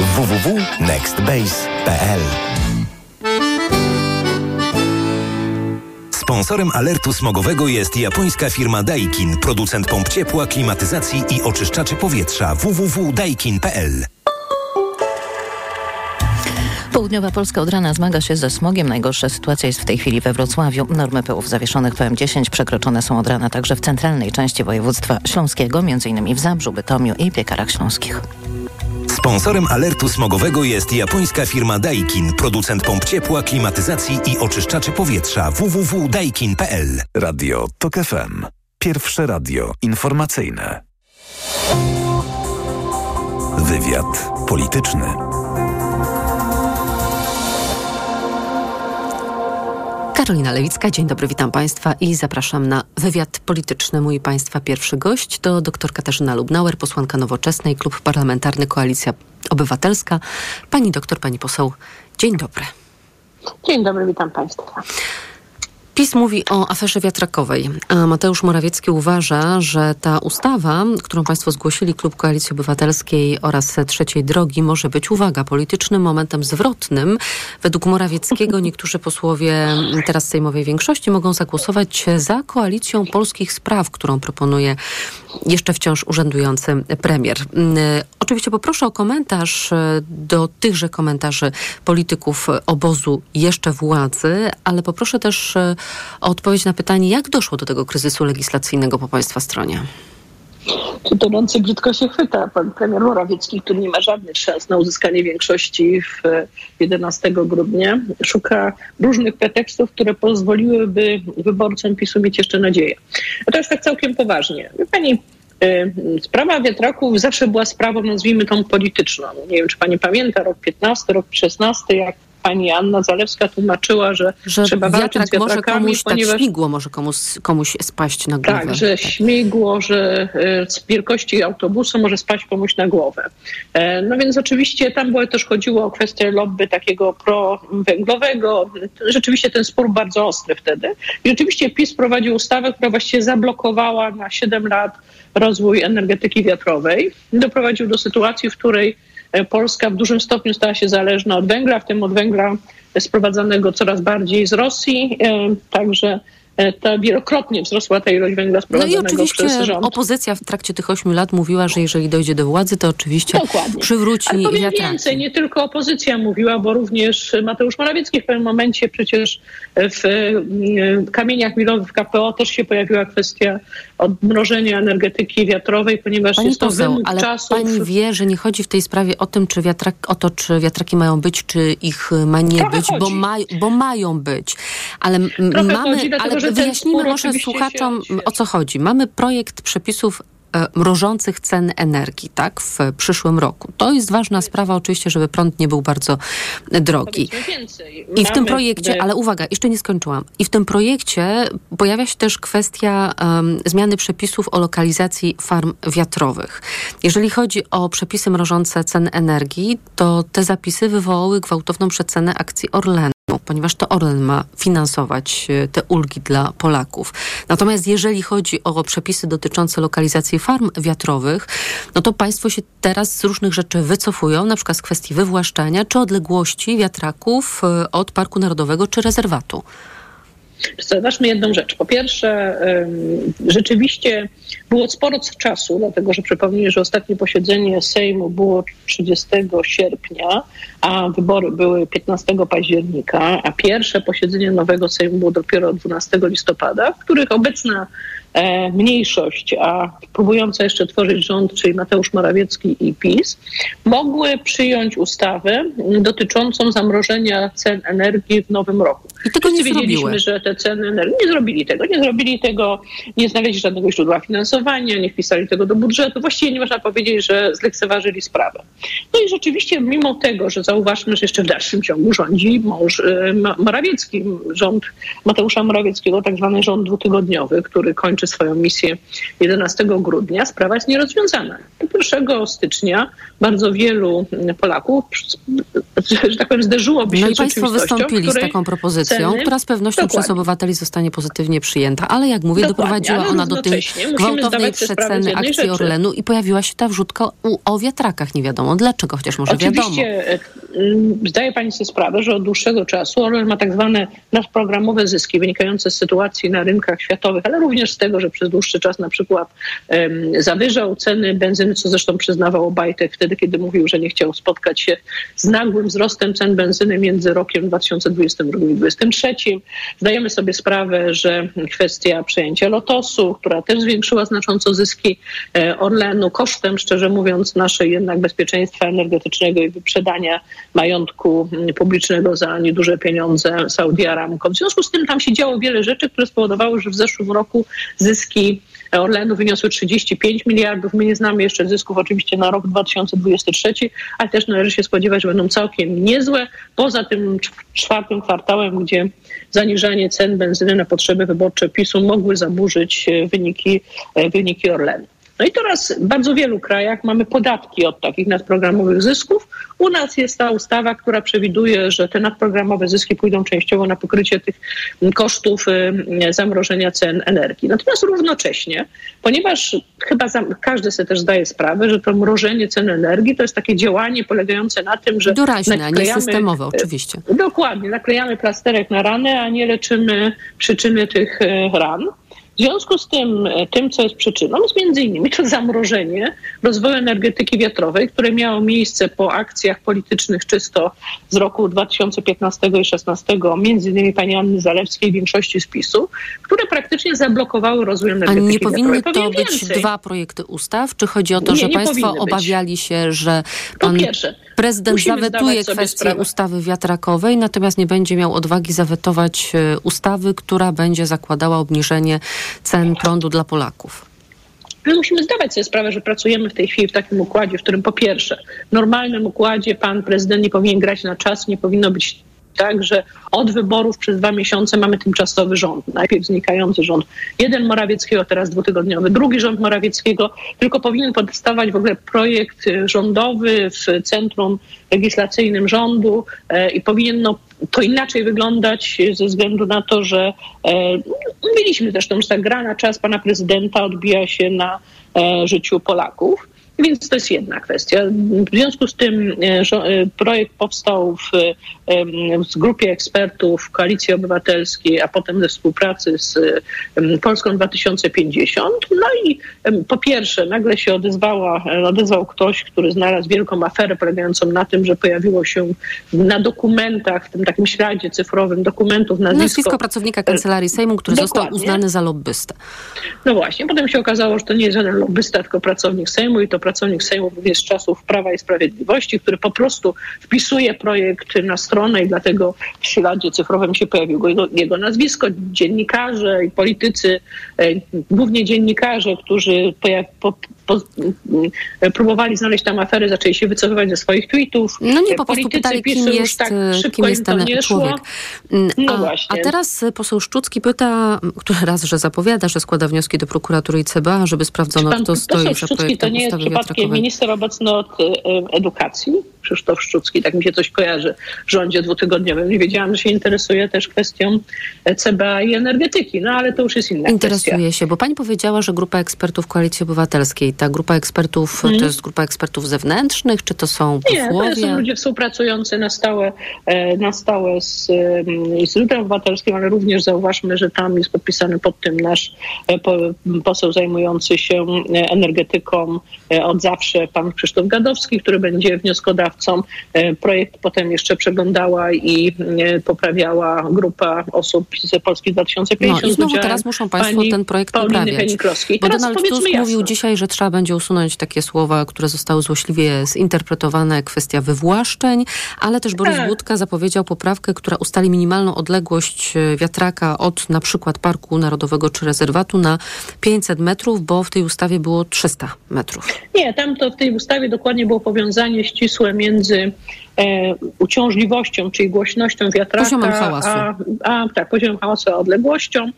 www.nextbase.pl Sponsorem alertu smogowego jest japońska firma Daikin, producent pomp ciepła, klimatyzacji i oczyszczaczy powietrza www.daikin.pl. Południowa Polska od rana zmaga się ze smogiem. Najgorsza sytuacja jest w tej chwili we Wrocławiu. Normy pyłów zawieszonych PM10 przekroczone są od rana także w centralnej części województwa śląskiego, m.in. w Zabrzu, Bytomiu i Piekarach Śląskich. Sponsorem alertu smogowego jest japońska firma Daikin, producent pomp ciepła, klimatyzacji i oczyszczaczy powietrza www.daikin.pl. Radio TOK FM. Pierwsze radio informacyjne. Wywiad polityczny. Karolina Lewicka, dzień dobry, witam Państwa i zapraszam na wywiad polityczny. Mój Państwa pierwszy gość to dr Katarzyna Lubnauer, posłanka Nowoczesnej, Klub Parlamentarny Koalicja Obywatelska. Pani doktor, pani poseł, dzień dobry. Dzień dobry, witam Państwa. PiS mówi o aferze wiatrakowej, a Mateusz Morawiecki uważa, że ta ustawa, którą Państwo zgłosili, Klub Koalicji Obywatelskiej oraz Trzeciej Drogi, może być, uwaga, politycznym momentem zwrotnym. Według Morawieckiego niektórzy posłowie teraz sejmowej większości mogą zagłosować za koalicją polskich spraw, którą proponuje jeszcze wciąż urzędujący premier. Oczywiście poproszę o komentarz do tychże komentarzy polityków obozu jeszcze władzy, ale poproszę też o odpowiedź na pytanie, jak doszło do tego kryzysu legislacyjnego po Państwa stronie? Czy tonący brzydko się chwyta. Pan premier Morawiecki, który nie ma żadnych szans na uzyskanie większości w 11 grudnia, szuka różnych pretekstów, które pozwoliłyby wyborcom PiSu mieć jeszcze nadzieję. A jest tak całkiem poważnie. Pani, Sprawa wiatraków zawsze była sprawą, nazwijmy tą polityczną. Nie wiem, czy pani pamięta, rok 15, rok 16, jak pani Anna Zalewska tłumaczyła, że, że trzeba walczyć z może komuś, ponieważ... tak, śmigło może komuś, komuś spaść na głowę. Tak, że tak. śmigło, że z wielkości autobusu może spaść komuś na głowę. No więc oczywiście tam było, też chodziło o kwestię lobby takiego prowęglowego. Rzeczywiście ten spór bardzo ostry wtedy. I rzeczywiście PiS prowadził ustawę, która właściwie zablokowała na 7 lat rozwój energetyki wiatrowej. Doprowadził do sytuacji, w której Polska w dużym stopniu stała się zależna od węgla, w tym od węgla sprowadzanego coraz bardziej z Rosji. Także ta wielokrotnie wzrosła ta ilość węgla sprowadzanego No i oczywiście przez rząd. opozycja w trakcie tych ośmiu lat mówiła, że jeżeli dojdzie do władzy, to oczywiście Dokładnie. przywróci Ale powiem wiatraki. więcej, nie tylko opozycja mówiła, bo również Mateusz Morawiecki w pewnym momencie przecież w kamieniach milowych w KPO też się pojawiła kwestia odmrożenia energetyki wiatrowej, ponieważ Pani jest to poseł, wymóg ale czasów. pani wie, że nie chodzi w tej sprawie o tym, czy wiatrak, o to, czy wiatraki mają być, czy ich ma nie Trochę być, bo, maj, bo mają być. Ale Trochę mamy, chodzi, dlatego, ale wyjaśnijmy może słuchaczom, się- o co chodzi. Mamy projekt przepisów e, mrożących cen energii, tak, w przyszłym roku. To jest ważna sprawa oczywiście, żeby prąd nie był bardzo drogi. I w tym projekcie, ale uwaga, jeszcze nie skończyłam. I w tym projekcie pojawia się też kwestia em, zmiany przepisów o lokalizacji farm wiatrowych. Jeżeli chodzi o przepisy mrożące cen energii, to te zapisy wywołały gwałtowną przecenę akcji Orlenu. Ponieważ to Orlen ma finansować e, te ulgi dla Polaków. Natomiast jeżeli chodzi o przepisy dotyczące lokalizacji farm wiatrowych, no to państwo się teraz z różnych rzeczy wycofują, na przykład z kwestii wywłaszczania czy odległości wiatraków e, od Parku Narodowego czy rezerwatu. Zauważmy jedną rzecz. Po pierwsze, rzeczywiście było sporo czasu, dlatego że przypomnę, że ostatnie posiedzenie Sejmu było 30 sierpnia, a wybory były 15 października, a pierwsze posiedzenie nowego Sejmu było dopiero 12 listopada, w których obecna mniejszość, a próbująca jeszcze tworzyć rząd, czyli Mateusz Morawiecki i PiS, mogły przyjąć ustawę dotyczącą zamrożenia cen energii w nowym roku. I tego nie Wszyscy wiedzieliśmy, zrobiły. że te ceny energii nie zrobili tego. Nie zrobili tego, nie znaleźli żadnego źródła finansowania, nie wpisali tego do budżetu. Właściwie nie można powiedzieć, że zlekceważyli sprawę. No i rzeczywiście, mimo tego, że zauważmy, że jeszcze w dalszym ciągu rządzi mąż e, Morawiecki, rząd Mateusza Morawieckiego, tak zwany rząd dwutygodniowy, który kończy kończy swoją misję 11 grudnia, sprawa jest nierozwiązana. 1 stycznia bardzo wielu Polaków, że tak powiem, zderzyłoby się no z i Państwo wystąpili z taką propozycją, ceny, która z pewnością dokładnie. przez obywateli zostanie pozytywnie przyjęta, ale jak mówię, dokładnie, doprowadziła ona do tej gwałtownej przeceny akcji rzeczy. Orlenu i pojawiła się ta wrzutka o wiatrakach. Nie wiadomo dlaczego, chociaż może Oczywiście, wiadomo. E, zdaje Pani sobie sprawę, że od dłuższego czasu Orlen ma tak zwane nadprogramowe zyski wynikające z sytuacji na rynkach światowych, ale również z tego, że przez dłuższy czas na przykład um, zawyżał ceny benzyny, co zresztą przyznawał Obajtek wtedy, kiedy mówił, że nie chciał spotkać się z nagłym wzrostem cen benzyny między rokiem 2022 i 2023. Zdajemy sobie sprawę, że kwestia przejęcia Lotosu, która też zwiększyła znacząco zyski e, Orlenu kosztem, szczerze mówiąc, naszej jednak bezpieczeństwa energetycznego i wyprzedania majątku publicznego za nieduże pieniądze Saudi Aramco. W związku z tym tam się działo wiele rzeczy, które spowodowały, że w zeszłym roku zyski Orlenu wyniosły 35 miliardów. My nie znamy jeszcze zysków oczywiście na rok 2023, ale też należy się spodziewać, że będą całkiem niezłe. Poza tym czwartym kwartałem, gdzie zaniżanie cen benzyny na potrzeby wyborcze PiSu mogły zaburzyć e, wyniki, e, wyniki Orlenu. No i teraz w bardzo wielu krajach mamy podatki od takich nadprogramowych zysków. U nas jest ta ustawa, która przewiduje, że te nadprogramowe zyski pójdą częściowo na pokrycie tych kosztów y, zamrożenia cen energii. Natomiast równocześnie, ponieważ chyba każdy sobie też zdaje sprawę, że to mrożenie cen energii to jest takie działanie polegające na tym, że. Doraźne, nie systemowe, oczywiście. Dokładnie, naklejamy plasterek na ranę, a nie leczymy przyczyny tych y, ran. W związku z tym, e, tym, co jest przyczyną, jest między innymi to zamrożenie rozwoju energetyki wiatrowej, które miało miejsce po akcjach politycznych czysto z roku 2015 i 2016, między innymi pani Anny Zalewskiej, większości spisu, które praktycznie zablokowały rozwój energetyki A nie powinny to być więcej. dwa projekty ustaw? Czy chodzi o to, nie, że państwo obawiali się, że pan pierwsze, prezydent zawetuje kwestię ustawy wiatrakowej, natomiast nie będzie miał odwagi zawetować e, ustawy, która będzie zakładała obniżenie cen prądu dla Polaków? My musimy zdawać sobie sprawę, że pracujemy w tej chwili w takim układzie, w którym po pierwsze, w normalnym układzie pan prezydent nie powinien grać na czas, nie powinno być tak, że od wyborów przez dwa miesiące mamy tymczasowy rząd. Najpierw znikający rząd jeden Morawieckiego, teraz dwutygodniowy, drugi rząd Morawieckiego, tylko powinien powstawać w ogóle projekt rządowy w centrum legislacyjnym rządu e, i powinien no, to inaczej wyglądać ze względu na to, że e, mieliśmy zresztą, że ta gra na czas pana prezydenta odbija się na e, życiu Polaków. Więc to jest jedna kwestia. W związku z tym e, e, projekt powstał w, w grupie ekspertów Koalicji Obywatelskiej, a potem ze współpracy z Polską 2050. No i po pierwsze, nagle się odezwała, odezwał ktoś, który znalazł wielką aferę polegającą na tym, że pojawiło się na dokumentach, w tym takim śladzie cyfrowym dokumentów nazwisko... Nazwisko pracownika Kancelarii Sejmu, który Dokładnie. został uznany za lobbystę. No właśnie, potem się okazało, że to nie jest żaden lobbysta, tylko pracownik Sejmu i to pracownik Sejmu również z czasów Prawa i Sprawiedliwości, który po prostu wpisuje projekt na stronę i dlatego w śladzie cyfrowym się pojawiło jego, jego nazwisko. Dziennikarze i politycy, e, głównie dziennikarze, którzy pojaw, po, po, próbowali znaleźć tam afery, zaczęli się wycofywać ze swoich tweetów. No nie, po prostu pytali, kim jest, tak kim jest ten człowiek. Mm, no a, właśnie. a teraz poseł Szczucki pyta, który raz, że zapowiada, że składa wnioski do prokuratury i CBA, żeby sprawdzono, kto stoi za projektem jest przypadkiem minister obecny od y, edukacji, Krzysztof Szczucki, tak mi się coś kojarzy, w rządzie dwutygodniowym. Nie wiedziałam, że się interesuje też kwestią CBA i energetyki, no ale to już jest inna Interesuje kwestia. się, bo pani powiedziała, że grupa ekspertów Koalicji Obywatelskiej, ta grupa ekspertów hmm. to jest grupa ekspertów zewnętrznych, czy to są posłowie? Nie, to są ludzie współpracujący na stałe, e, na stałe z Instytutem Obywatelskim, ale również zauważmy, że tam jest podpisany pod tym nasz e, poseł zajmujący się e, energetyką od zawsze, pan Krzysztof Gadowski, który będzie wnioskodawcą. Projekt potem jeszcze przeglądała i poprawiała grupa osób z Polski 2050. No i znowu teraz muszą państwo ten projekt poprawiać. Bo Donald Tusk jasno. mówił dzisiaj, że trzeba będzie usunąć takie słowa, które zostały złośliwie zinterpretowane, kwestia wywłaszczeń, ale też Borys tak. Budka zapowiedział poprawkę, która ustali minimalną odległość e, wiatraka od na przykład Parku Narodowego czy rezerwatu na 500 metrów, bo w tej ustawie było 300 metrów. Nie, tam to w tej ustawie dokładnie było powiązanie ścisłe między uciążliwością, czyli głośnością wiatraka, poziomem hałasu. A, a tak, poziomem hałasu, a odległością.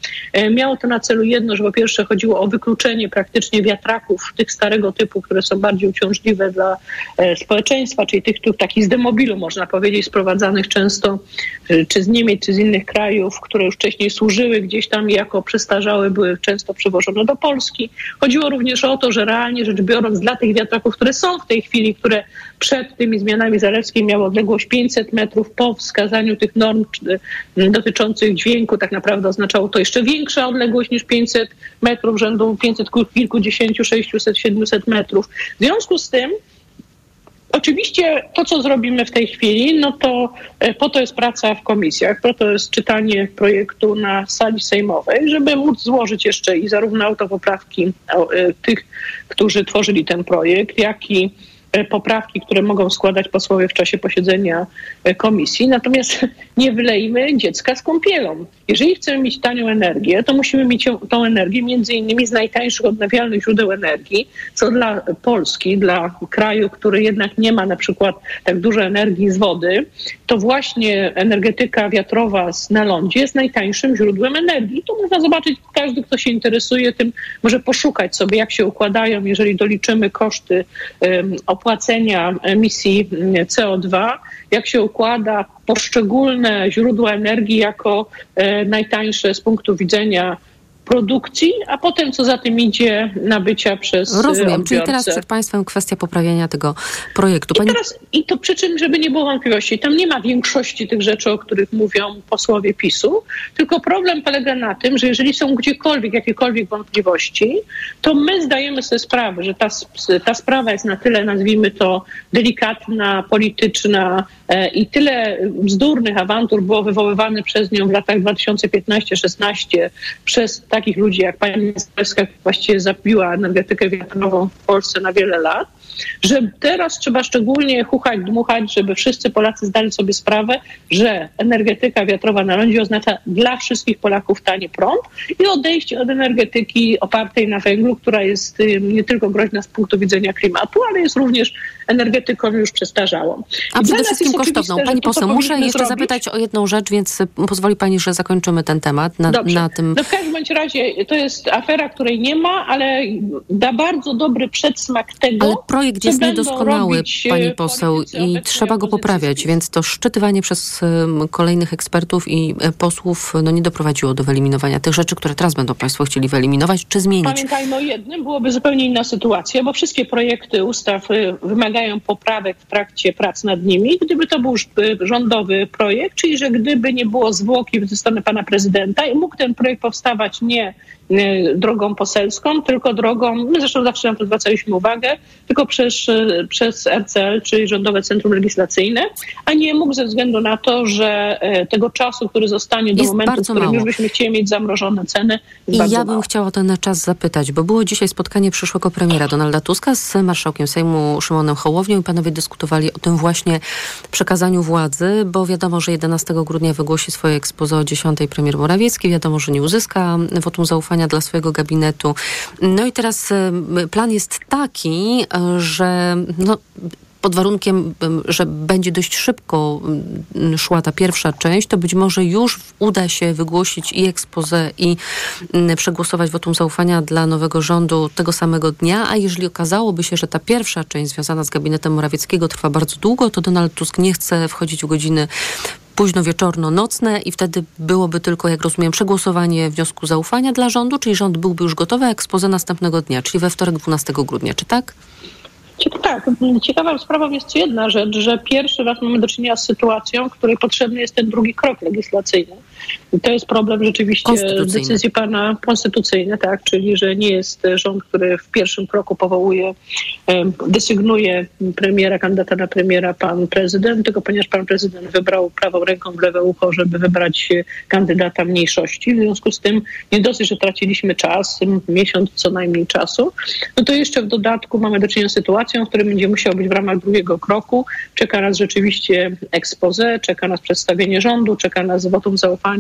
Miało to na celu jedno, że po pierwsze chodziło o wykluczenie praktycznie wiatraków tych starego typu, które są bardziej uciążliwe dla społeczeństwa, czyli tych, tych takich z demobilu, można powiedzieć, sprowadzanych często czy z Niemiec, czy z innych krajów, które już wcześniej służyły gdzieś tam jako przestarzałe, były często przywożone do Polski. Chodziło również o to, że realnie rzecz biorąc dla tych wiatraków, które są w tej chwili, które przed tymi zmianami zalewskimi miały odległość 500 metrów, po wskazaniu tych norm dotyczących dźwięku, tak naprawdę oznaczało to jeszcze większa odległość niż 500 metrów, rzędu 500 kilkudziesięciu, 600, 700 metrów. W związku z tym Oczywiście to, co zrobimy w tej chwili, no to e, po to jest praca w komisjach, po to jest czytanie projektu na sali sejmowej, żeby móc złożyć jeszcze i zarówno autopoprawki e, tych, którzy tworzyli ten projekt, jak i poprawki, które mogą składać posłowie w czasie posiedzenia e, komisji. Natomiast nie wylejmy dziecka z kąpielą. Jeżeli chcemy mieć tanią energię, to musimy mieć tą energię między innymi z najtańszych odnawialnych źródeł energii, co dla Polski, dla kraju, który jednak nie ma na przykład tak dużo energii z wody, to właśnie energetyka wiatrowa na lądzie jest najtańszym źródłem energii. To można zobaczyć, każdy, kto się interesuje tym, może poszukać sobie, jak się układają, jeżeli doliczymy koszty um, opłacenia emisji CO2, jak się układa poszczególne źródła energii jako e, najtańsze z punktu widzenia produkcji, a potem co za tym idzie nabycia przez Rozumiem, odbiorcę. czyli teraz przed Państwem kwestia poprawienia tego projektu. Pani... I, teraz, I to przy czym, żeby nie było wątpliwości, tam nie ma większości tych rzeczy, o których mówią posłowie PiSu, tylko problem polega na tym, że jeżeli są gdziekolwiek jakiekolwiek wątpliwości, to my zdajemy sobie sprawę, że ta, ta sprawa jest na tyle, nazwijmy to, delikatna, polityczna e, i tyle bzdurnych awantur było wywoływane przez nią w latach 2015-16 przez takich ludzi jak pani Zaleska, która właściwie zabiła energetykę wiatrową w Polsce na wiele lat, że teraz trzeba szczególnie chuchać, dmuchać, żeby wszyscy Polacy zdali sobie sprawę, że energetyka wiatrowa na lądzie oznacza dla wszystkich Polaków tani prąd i odejście od energetyki opartej na węglu, która jest nie tylko groźna z punktu widzenia klimatu, ale jest również energetyką już przestarzałą. A I przede wszystkim kosztowną. Pani poseł, muszę jeszcze zrobić. zapytać o jedną rzecz, więc pozwoli Pani, że zakończymy ten temat na, na tym. No w każdym razie to jest afera, której nie ma, ale da bardzo dobry przedsmak tego, ale projekt jest niedoskonały, pani poseł, i trzeba go poprawiać, więc to szczytywanie przez kolejnych ekspertów i e, posłów no, nie doprowadziło do wyeliminowania tych rzeczy, które teraz będą państwo chcieli wyeliminować, czy zmienić. Pamiętajmy o jednym, byłoby zupełnie inna sytuacja, bo wszystkie projekty ustaw y, wymagają poprawek w trakcie prac nad nimi. Gdyby to był y, rządowy projekt, czyli że gdyby nie było zwłoki ze strony pana prezydenta i mógł ten projekt powstawać nie drogą poselską, tylko drogą, my zresztą zawsze na to zwracaliśmy uwagę, tylko przez, przez RCL, czyli Rządowe Centrum Legislacyjne, a nie mógł ze względu na to, że e, tego czasu, który zostanie do jest momentu, w którym mało. już byśmy chcieli mieć zamrożone ceny, I ja bym mało. chciała ten czas zapytać, bo było dzisiaj spotkanie przyszłego premiera Donalda Tuska z marszałkiem Sejmu Szymonem Hołownią i panowie dyskutowali o tym właśnie przekazaniu władzy, bo wiadomo, że 11 grudnia wygłosi swoje ekspoze o 10 premier Morawiecki. Wiadomo, że nie uzyska wotum zaufania dla swojego gabinetu. No i teraz e, plan jest taki, że no, pod warunkiem, że będzie dość szybko szła ta pierwsza część, to być może już uda się wygłosić i ekspozę i przegłosować wotum zaufania dla nowego rządu tego samego dnia, a jeżeli okazałoby się, że ta pierwsza część związana z gabinetem Morawieckiego trwa bardzo długo, to Donald Tusk nie chce wchodzić w godziny późno wieczorno-nocne i wtedy byłoby tylko, jak rozumiem, przegłosowanie wniosku zaufania dla rządu, czyli rząd byłby już gotowy, a ekspozę następnego dnia, czyli we wtorek 12 grudnia, czy tak? Tak, ciekawą sprawą jest jedna rzecz, że pierwszy raz mamy do czynienia z sytuacją, w której potrzebny jest ten drugi krok legislacyjny. To jest problem rzeczywiście decyzji pana konstytucyjnej, tak, czyli że nie jest rząd, który w pierwszym kroku powołuje, desygnuje premiera, kandydata na premiera pan prezydent, tylko ponieważ pan prezydent wybrał prawą ręką w lewe ucho, żeby wybrać kandydata mniejszości. W związku z tym nie dosyć, że traciliśmy czas, miesiąc co najmniej czasu, no to jeszcze w dodatku mamy do czynienia z sytuacją, w której będzie musiał być w ramach drugiego kroku. Czeka nas rzeczywiście expose, czeka nas przedstawienie rządu, czeka nas wotum zaufania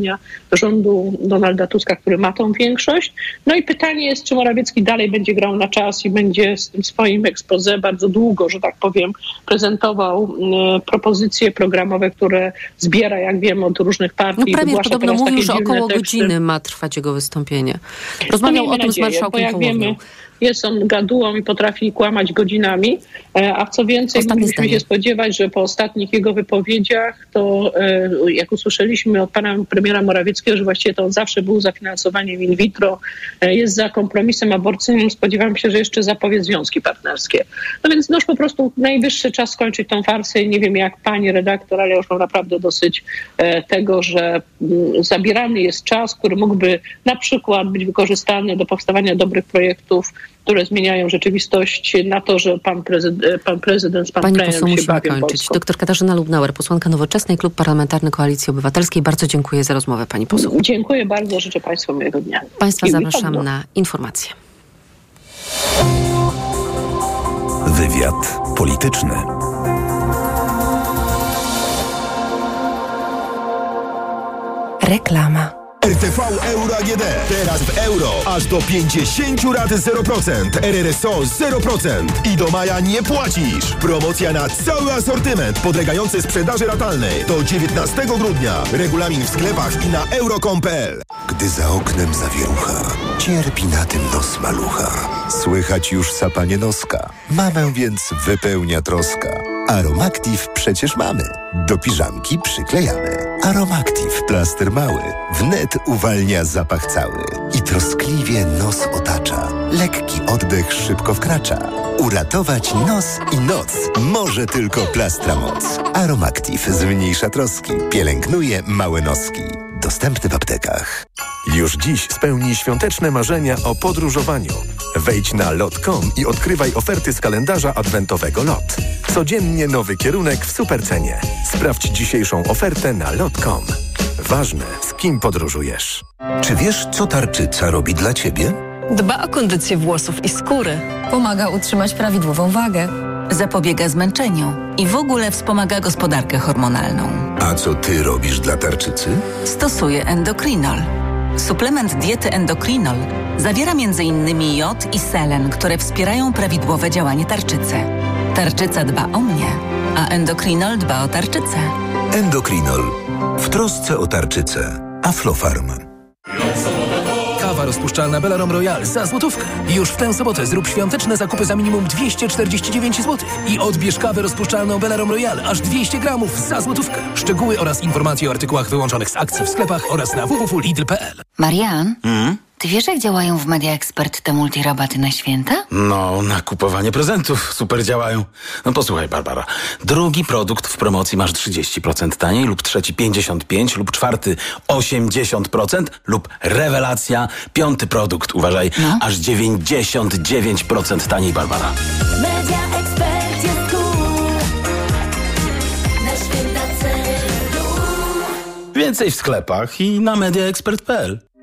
rządu Donalda Tuska, który ma tą większość. No i pytanie jest, czy Morawiecki dalej będzie grał na czas i będzie z tym swoim expose bardzo długo, że tak powiem, prezentował y, propozycje programowe, które zbiera, jak wiem, od różnych partii. No premier podobno mówił, że około godziny ma trwać jego wystąpienie. Rozmawiał o tym nadzieję, z marszałkiem wiemy, jest on gadułą i potrafi kłamać godzinami, e, a co więcej, Ostatnie mogliśmy się spodziewać, że po ostatnich jego wypowiedziach, to e, jak usłyszeliśmy od pana premiera Morawieckiego, że właściwie to on zawsze był za finansowaniem in vitro, e, jest za kompromisem aborcyjnym, spodziewam się, że jeszcze zapowie związki partnerskie. No więc no już po prostu najwyższy czas skończyć tą farsę i nie wiem jak pani redaktor, ale już mam naprawdę dosyć tego, że mm, zabierany jest czas, który mógłby na przykład być wykorzystany do powstawania dobrych projektów które zmieniają rzeczywistość na to, że pan prezydent, pan prezydent z pan Pani poseł musimy kończyć. Polską. Doktor Katarzyna Lubnauer, posłanka Nowoczesnej, Klub Parlamentarny Koalicji Obywatelskiej. Bardzo dziękuję za rozmowę pani poseł. Dziękuję bardzo, życzę państwu miłego dnia. Państwa I zapraszam na informacje. Wywiad polityczny. Reklama. RTV Euro AGD. Teraz w euro. Aż do 50 rat 0%. RRSO 0%. I do maja nie płacisz. Promocja na cały asortyment podlegający sprzedaży ratalnej. Do 19 grudnia. Regulamin w sklepach i na euro.com.pl. Gdy za oknem zawierucha, cierpi na tym nos malucha. Słychać już sapanie noska. Mamę więc wypełnia troska. Aromactive przecież mamy. Do piżamki przyklejamy. Aromactive plaster mały. Wnet uwalnia zapach cały. I troskliwie nos otacza. Lekki oddech szybko wkracza. Uratować nos i noc może tylko plastra moc. Aromactive zmniejsza troski. Pielęgnuje małe noski. Dostępny w aptekach. Już dziś spełnij świąteczne marzenia o podróżowaniu. Wejdź na lot.com i odkrywaj oferty z kalendarza adwentowego LOT. Codziennie nowy kierunek w supercenie. Sprawdź dzisiejszą ofertę na lot.com. Ważne, z kim podróżujesz. Czy wiesz, co tarczyca robi dla ciebie? Dba o kondycję włosów i skóry. Pomaga utrzymać prawidłową wagę. Zapobiega zmęczeniu i w ogóle wspomaga gospodarkę hormonalną. A co ty robisz dla tarczycy? Stosuję endokrinol Suplement diety Endokrinol zawiera m.in. jod i selen, które wspierają prawidłowe działanie tarczycy. Tarczyca dba o mnie, a Endokrinol dba o tarczycę. Endokrinol. W trosce o tarczycę. Aflofarm. Kawa rozpuszczalna Belarom Royal za złotówkę. Już w tę sobotę zrób świąteczne zakupy za minimum 249 zł. I odbierz kawę rozpuszczalną Belarom Royal aż 200 gramów za złotówkę. Szczegóły oraz informacje o artykułach wyłączonych z akcji w sklepach oraz na www.lidl.pl. Marian? Mm? Ty wiesz, jak działają w Media Expert te multirabaty na święta? No, na kupowanie prezentów super działają. No posłuchaj, Barbara. Drugi produkt w promocji masz 30% taniej, lub trzeci 55%, lub czwarty 80%, lub rewelacja, piąty produkt, uważaj, no. aż 99% taniej, Barbara. Media Expert jest tu. Na święta Więcej w sklepach i na mediaexpert.pl.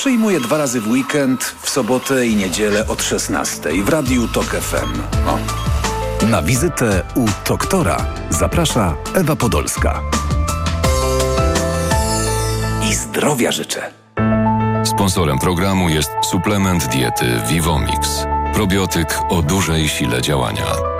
Przyjmuję dwa razy w weekend, w sobotę i niedzielę od 16 w Radiu TOK FM. O. Na wizytę u doktora zaprasza Ewa Podolska. I zdrowia życzę. Sponsorem programu jest suplement diety Vivomix. Probiotyk o dużej sile działania.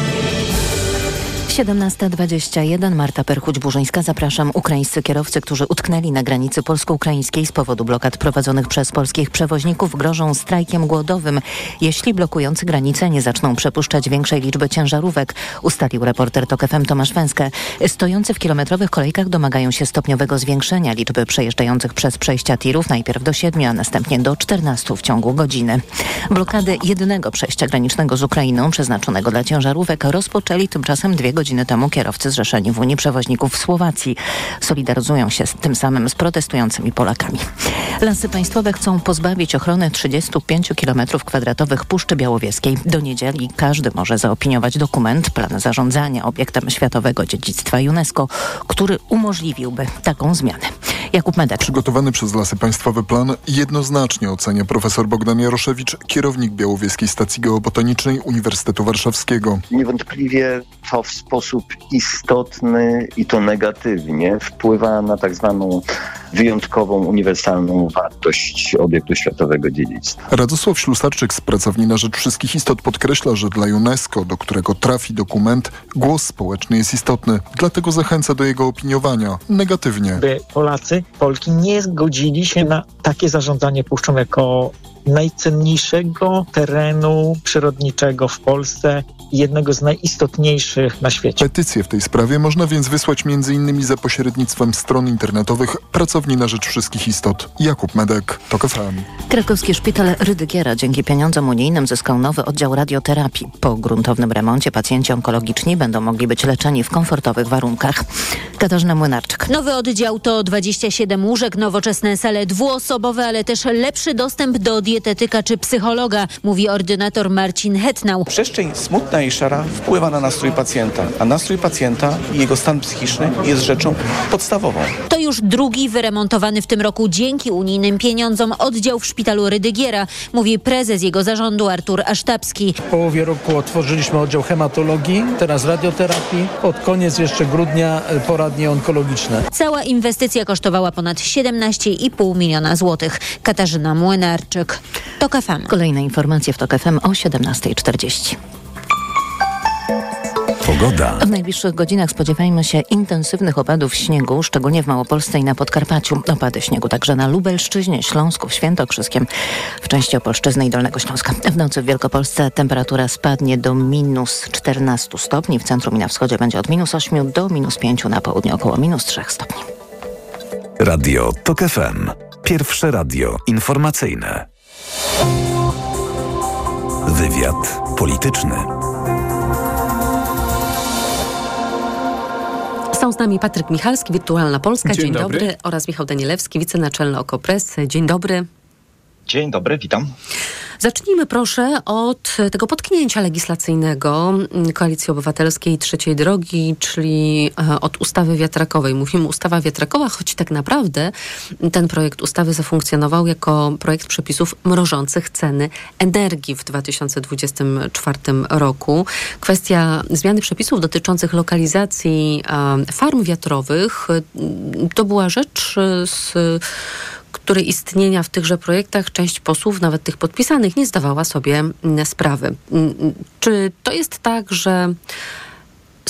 17.21 Marta Perchuć-Burzyńska. Zapraszam. Ukraińscy kierowcy, którzy utknęli na granicy polsko-ukraińskiej z powodu blokad prowadzonych przez polskich przewoźników grożą strajkiem głodowym, jeśli blokujący granice nie zaczną przepuszczać większej liczby ciężarówek, ustalił reporter TOK FM Tomasz Węskę. Stojący w kilometrowych kolejkach domagają się stopniowego zwiększenia liczby przejeżdżających przez przejścia tirów najpierw do 7, a następnie do 14 w ciągu godziny. Blokady jednego przejścia granicznego z Ukrainą przeznaczonego dla ciężarówek rozpoczęli tymczasem dwie godziny godziny temu kierowcy zrzeszeni w Unii Przewoźników w Słowacji. Solidaryzują się z tym samym z protestującymi Polakami. Lasy Państwowe chcą pozbawić ochrony 35 km kwadratowych Puszczy Białowieskiej. Do niedzieli każdy może zaopiniować dokument, plan zarządzania obiektem światowego dziedzictwa UNESCO, który umożliwiłby taką zmianę. Jakub Medek. Przygotowany przez Lasy Państwowe plan jednoznacznie ocenia profesor Bogdan Jaroszewicz, kierownik Białowieskiej Stacji Geobotanicznej Uniwersytetu Warszawskiego. Niewątpliwie to w sposób istotny i to negatywnie wpływa na tak zwaną wyjątkową, uniwersalną wartość obiektu światowego dziedzictwa. Radosław Ślusarczyk z Pracowni na Rzecz Wszystkich Istot podkreśla, że dla UNESCO, do którego trafi dokument, głos społeczny jest istotny, dlatego zachęca do jego opiniowania negatywnie. By Polacy, Polki nie zgodzili się na takie zarządzanie puszczą jako najcenniejszego terenu przyrodniczego w Polsce i jednego z najistotniejszych na świecie. Petycję w tej sprawie można więc wysłać m.in. za pośrednictwem stron internetowych Pracowni na Rzecz Wszystkich Istot. Jakub Medek, TOK FM. Krakowski Szpital Rydygiera dzięki pieniądzom unijnym zyskał nowy oddział radioterapii. Po gruntownym remoncie pacjenci onkologiczni będą mogli być leczeni w komfortowych warunkach. Katarzyna Młynarczyk. Nowy oddział to 27 łóżek, nowoczesne sale dwuosobowe, ale też lepszy dostęp do dietetyka czy psychologa, mówi ordynator Marcin Hetnał. Przestrzeń smutna i szara wpływa na nastrój pacjenta, a nastrój pacjenta i jego stan psychiczny jest rzeczą podstawową. To już drugi wyremontowany w tym roku dzięki unijnym pieniądzom oddział w szpitalu Rydygiera, mówi prezes jego zarządu Artur Asztabski. W połowie roku otworzyliśmy oddział hematologii, teraz radioterapii, pod koniec jeszcze grudnia e, poradnie onkologiczne. Cała inwestycja kosztowała ponad 17,5 miliona złotych. Katarzyna Młynarczyk. TOK FM. Kolejne informacje w TOK FM o 17.40. Pogoda. W najbliższych godzinach spodziewajmy się intensywnych opadów śniegu, szczególnie w Małopolsce i na Podkarpaciu. Opady śniegu także na Lubelszczyźnie, Śląsku, Świętokrzyskiem, w części Opolszczyzny i Dolnego Śląska. W nocy w Wielkopolsce temperatura spadnie do minus 14 stopni, w centrum i na wschodzie będzie od minus 8 do minus 5, na południu około minus 3 stopni. Radio TOK FM. Pierwsze radio informacyjne. Wywiad polityczny. Są z nami Patryk Michalski, Wirtualna Polska. Dzień Dzień, dobry. dobry. Oraz Michał Danielewski, wicenaczelny Okopres. Dzień dobry. Dzień dobry, witam. Zacznijmy proszę od tego potknięcia legislacyjnego Koalicji Obywatelskiej Trzeciej Drogi, czyli e, od ustawy wiatrakowej. Mówimy ustawa wiatrakowa, choć tak naprawdę ten projekt ustawy zafunkcjonował jako projekt przepisów mrożących ceny energii w 2024 roku. Kwestia zmiany przepisów dotyczących lokalizacji e, farm wiatrowych e, to była rzecz z której istnienia w tychże projektach część posłów, nawet tych podpisanych, nie zdawała sobie mm, sprawy. Mm, Czy to jest tak, że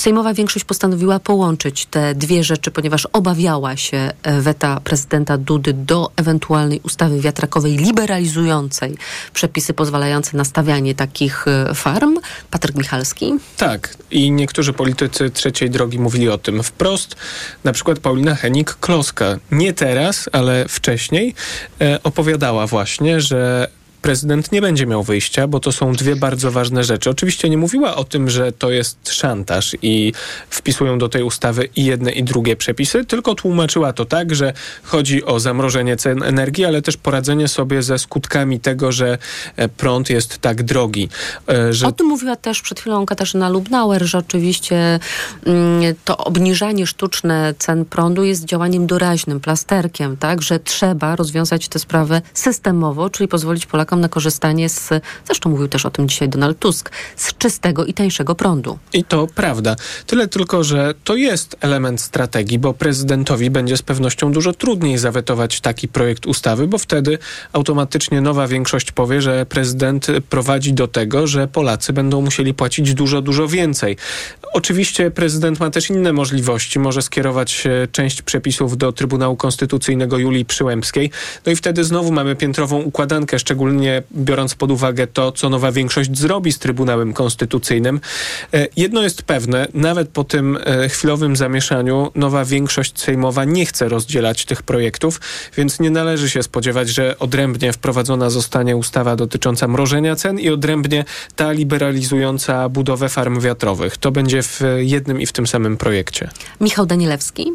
Sejmowa większość postanowiła połączyć te dwie rzeczy, ponieważ obawiała się e, weta prezydenta Dudy do ewentualnej ustawy wiatrakowej liberalizującej przepisy pozwalające na stawianie takich e, farm. Patryk Michalski. Tak, i niektórzy politycy trzeciej drogi mówili o tym wprost. Na przykład Paulina Henik-Kloska. Nie teraz, ale wcześniej e, opowiadała właśnie, że prezydent nie będzie miał wyjścia, bo to są dwie bardzo ważne rzeczy. Oczywiście nie mówiła o tym, że to jest szantaż i wpisują do tej ustawy i jedne i drugie przepisy, tylko tłumaczyła to tak, że chodzi o zamrożenie cen energii, ale też poradzenie sobie ze skutkami tego, że e, prąd jest tak drogi. E, Że O tym mówiła też przed chwilą Katarzyna Lubnauer, że oczywiście mm, to obniżanie sztuczne cen prądu jest działaniem doraźnym, plasterkiem, tak, że trzeba rozwiązać tę sprawę systemowo, czyli pozwolić Polakom Polkom na korzystanie z, zresztą mówił też o tym dzisiaj Donald Tusk, z czystego i tańszego prądu. I to prawda. Tyle tylko, że to jest element strategii, bo prezydentowi będzie z pewnością dużo trudniej zawetować taki projekt ustawy, bo wtedy automatycznie nowa większość powie, że prezydent prowadzi do tego, że Polacy będą musieli płacić dużo, dużo więcej. Oczywiście prezydent ma też inne możliwości. Może skierować e, część przepisów do Trybunału Konstytucyjnego Julii Przyłębskiej. No i wtedy znowu mamy piętrową układankę, szczególnie biorąc pod uwagę to, co nowa większość zrobi z Trybunałem Konstytucyjnym. E, jedno jest pewne, nawet po tym e, chwilowym zamieszaniu nowa większość sejmowa nie chce rozdzielać tych projektów, więc nie należy się spodziewać, że odrębnie wprowadzona zostanie ustawa dotycząca mrożenia cen i odrębnie ta liberalizująca budowę farm wiatrowych. To będzie w jednym i w tym samym projekcie. Michał Danielewski.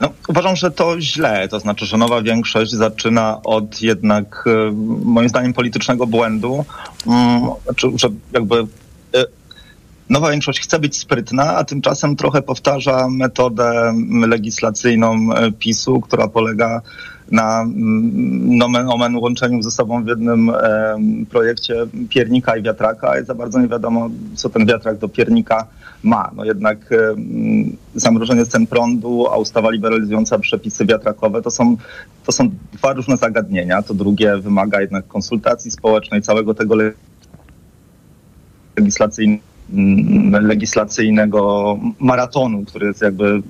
No, uważam, że to źle. To znaczy, że nowa większość zaczyna od jednak, e, moim zdaniem, politycznego błędu. Mm, znaczy, że jakby e, nowa większość chce być sprytna, a tymczasem trochę powtarza metodę legislacyjną e, PiSu, która polega na mm, nomen omen łączeniu ze sobą w jednym projekcie piernika i wiatraka i za bardzo nie wiadomo, co ten wiatrak do piernika ma. No jednak zamrożenie cen prądu, a ustawa liberalizująca przepisy wiatrakowe to są, to są dwa różne zagadnienia. To drugie wymaga jednak konsultacji społecznej, całego tego legislacyjnego legislacyjnego maratonu, który jest jakby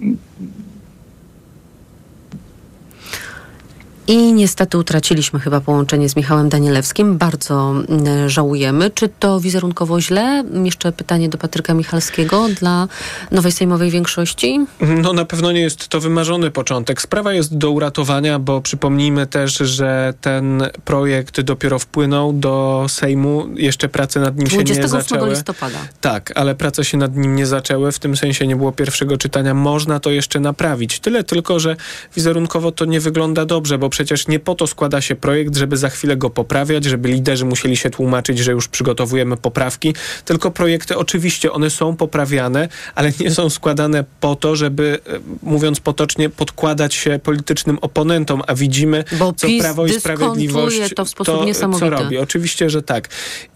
I niestety utraciliśmy chyba połączenie z Michałem Danielewskim. Bardzo mm, żałujemy. Czy to wizerunkowo źle? Jeszcze pytanie do Patryka Michalskiego dla nowej sejmowej większości. No na pewno nie jest to wymarzony początek. Sprawa jest do uratowania, bo przypomnijmy też, że ten projekt dopiero wpłynął do Sejmu. Jeszcze prace nad nim się nie zaczęły. listopada. Tak, ale prace się nad nim nie zaczęły. W tym sensie nie było pierwszego czytania. Można to jeszcze naprawić. Tyle tylko, że wizerunkowo to nie wygląda dobrze, bo przecież nie po to składa się projekt, żeby za chwilę go poprawiać, żeby liderzy musieli się tłumaczyć, że już przygotowujemy poprawki, tylko projekty oczywiście one są poprawiane, ale nie są składane po to, żeby e, mówiąc potocznie podkładać się politycznym oponentom, a widzimy, Bo co Prawo i Sprawiedliwość to, w sposób to niesamowity. co robi. Oczywiście, że tak.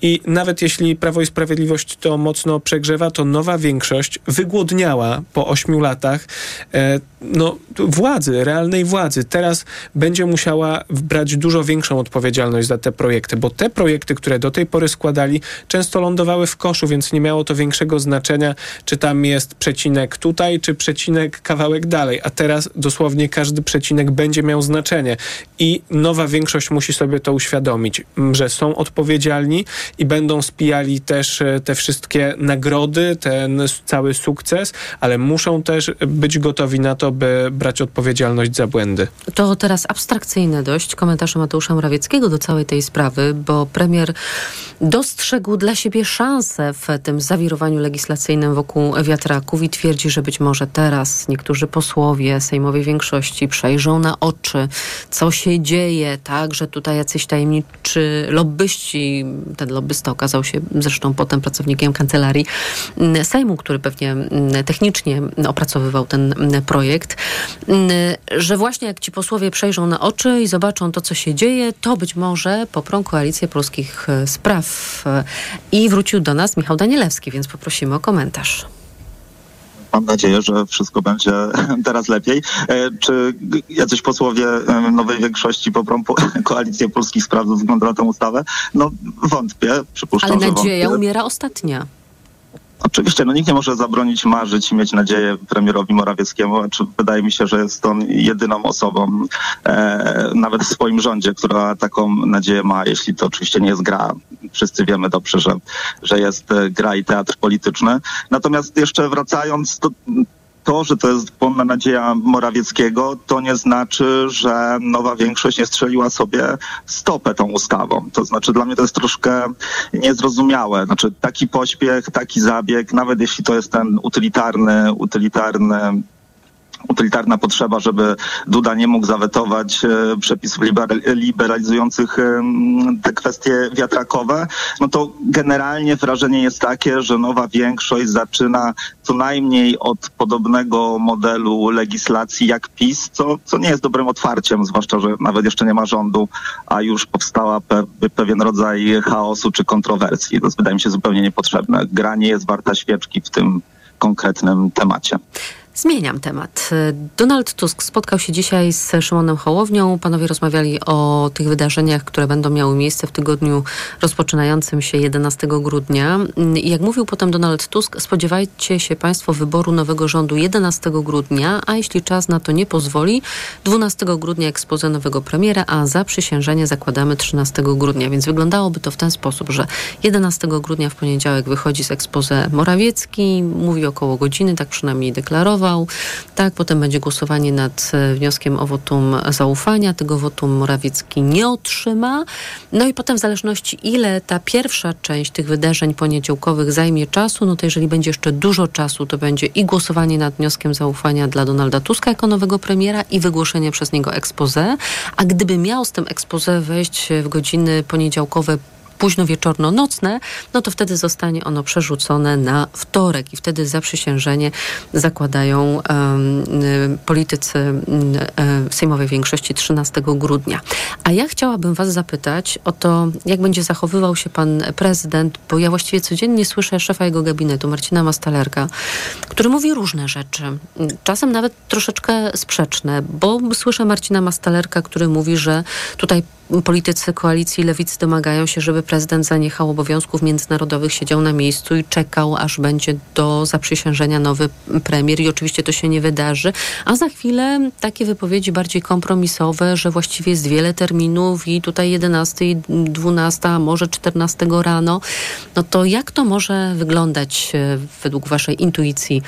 I nawet jeśli Prawo i Sprawiedliwość to mocno przegrzewa, to nowa większość wygłodniała po ośmiu latach e, no, władzy, realnej władzy. Teraz będzie musiała brać dużo większą odpowiedzialność za te projekty, bo te projekty, które do tej pory składali, często lądowały w koszu, więc nie miało to większego znaczenia, czy tam jest przecinek tutaj, czy przecinek kawałek dalej. A teraz dosłownie każdy przecinek będzie miał znaczenie. I nowa większość musi sobie to uświadomić, że są odpowiedzialni i będą spijali też e, te wszystkie nagrody, ten cały sukces, ale muszą też być gotowi na to, by brać odpowiedzialność za błędy. To teraz abstrakcyjne dość komentarze Mateusza Morawieckiego do całej tej sprawy, bo premier dostrzegł dla siebie szansę w tym zawirowaniu legislacyjnym wokół wiatraków i twierdzi, że być może teraz niektórzy posłowie sejmowej większości przejrzą na oczy, co się dzieje, tak, że tutaj jacyś tajemniczy lobbyści, ten lobbysta okazał się zresztą potem pracownikiem kancelarii Sejmu, który pewnie technicznie opracowywał ten projekt, że właśnie jak ci posłowie przejrzą na oczy i zobaczą to, co się dzieje, to być może poprą koalicję polskich e, spraw. E, I wrócił do nas Michał Danielewski, więc poprosimy o komentarz mam nadzieję, że wszystko będzie teraz lepiej. E, czy jacyś posłowie nowej większości poprą koalicję polskich spraw ze względu na tę ustawę? No wątpię, przypuszczam, Ale nadzieja umiera ostatnia. Oczywiście, no nikt nie może zabronić marzyć i mieć nadzieję premierowi Morawieckiemu. Znaczy, wydaje mi się, że jest on jedyną osobą, e, nawet w swoim rządzie, która taką nadzieję ma, jeśli to oczywiście nie jest gra. Wszyscy wiemy dobrze, że, że jest e, gra i teatr polityczny. Natomiast jeszcze wracając, to to, że to jest płonna nadzieja Morawieckiego, to nie znaczy, że nowa większość nie strzeliła sobie stopę tą ustawą. To znaczy dla mnie to jest troszkę niezrozumiałe. Znaczy taki pośpiech, taki zabieg, nawet jeśli to jest ten utylitarny, utylitarny utylitarna potrzeba, żeby Duda nie mógł zawetować e, przepisów liberalizujących te kwestie wiatrakowe, no to generalnie wrażenie jest takie, że nowa większość zaczyna co najmniej od podobnego modelu legislacji jak PiS, co, co nie jest dobrym otwarciem, zwłaszcza, że nawet jeszcze nie ma rządu, a już powstała pe pewien rodzaj chaosu czy kontrowersji. To jest, wydaje mi się zupełnie niepotrzebne. Gra nie jest warta świeczki w tym konkretnym temacie. Zmieniam temat. Donald Tusk spotkał się dzisiaj z Szymonem Hołownią. Panowie rozmawiali o tych wydarzeniach, które będą miały miejsce w tygodniu rozpoczynającym się 11 grudnia. I jak mówił potem Donald Tusk, spodziewajcie się Państwo wyboru nowego rządu 11 grudnia, a jeśli czas na to nie pozwoli, 12 grudnia ekspoze nowego premiera, a zaprzysiężenie zakładamy 13 grudnia. Więc wyglądałoby to w ten sposób, że 11 grudnia w poniedziałek wychodzi z ekspoze Morawiecki, mówi około godziny, tak przynajmniej deklarował, tak, potem będzie głosowanie nad e, wnioskiem o wotum zaufania. Tego wotum Morawiecki nie otrzyma. No i potem w zależności ile ta pierwsza część tych wydarzeń poniedziałkowych zajmie czasu, no to jeżeli będzie jeszcze dużo czasu, to będzie i głosowanie nad wnioskiem zaufania dla Donalda Tuska jako nowego premiera i wygłoszenie przez niego expose. A gdyby miał z tym expose wejść w godziny poniedziałkowe późno wieczorno-nocne, no to wtedy zostanie ono przerzucone na wtorek i wtedy zaprzysiężenie zakładają um, politycy um, sejmowej większości 13 grudnia. A ja chciałabym was zapytać o to, jak będzie zachowywał się pan prezydent, bo ja właściwie codziennie słyszę szefa jego gabinetu, Marcina Mastalerka, który mówi różne rzeczy, czasem nawet troszeczkę sprzeczne, bo słyszę Marcina Mastalerka, który mówi, że tutaj politycy koalicji lewicy domagają się, żeby prezydent zaniechał obowiązków międzynarodowych, siedział na miejscu i czekał, aż będzie do zaprzysiężenia nowy premier i oczywiście to się nie wydarzy. A za chwilę takie wypowiedzi bardziej kompromisowe, że właściwie jest wiele terminów i tutaj 11, 12, a może 14 rano. No to jak to może wyglądać e, według waszej intuicji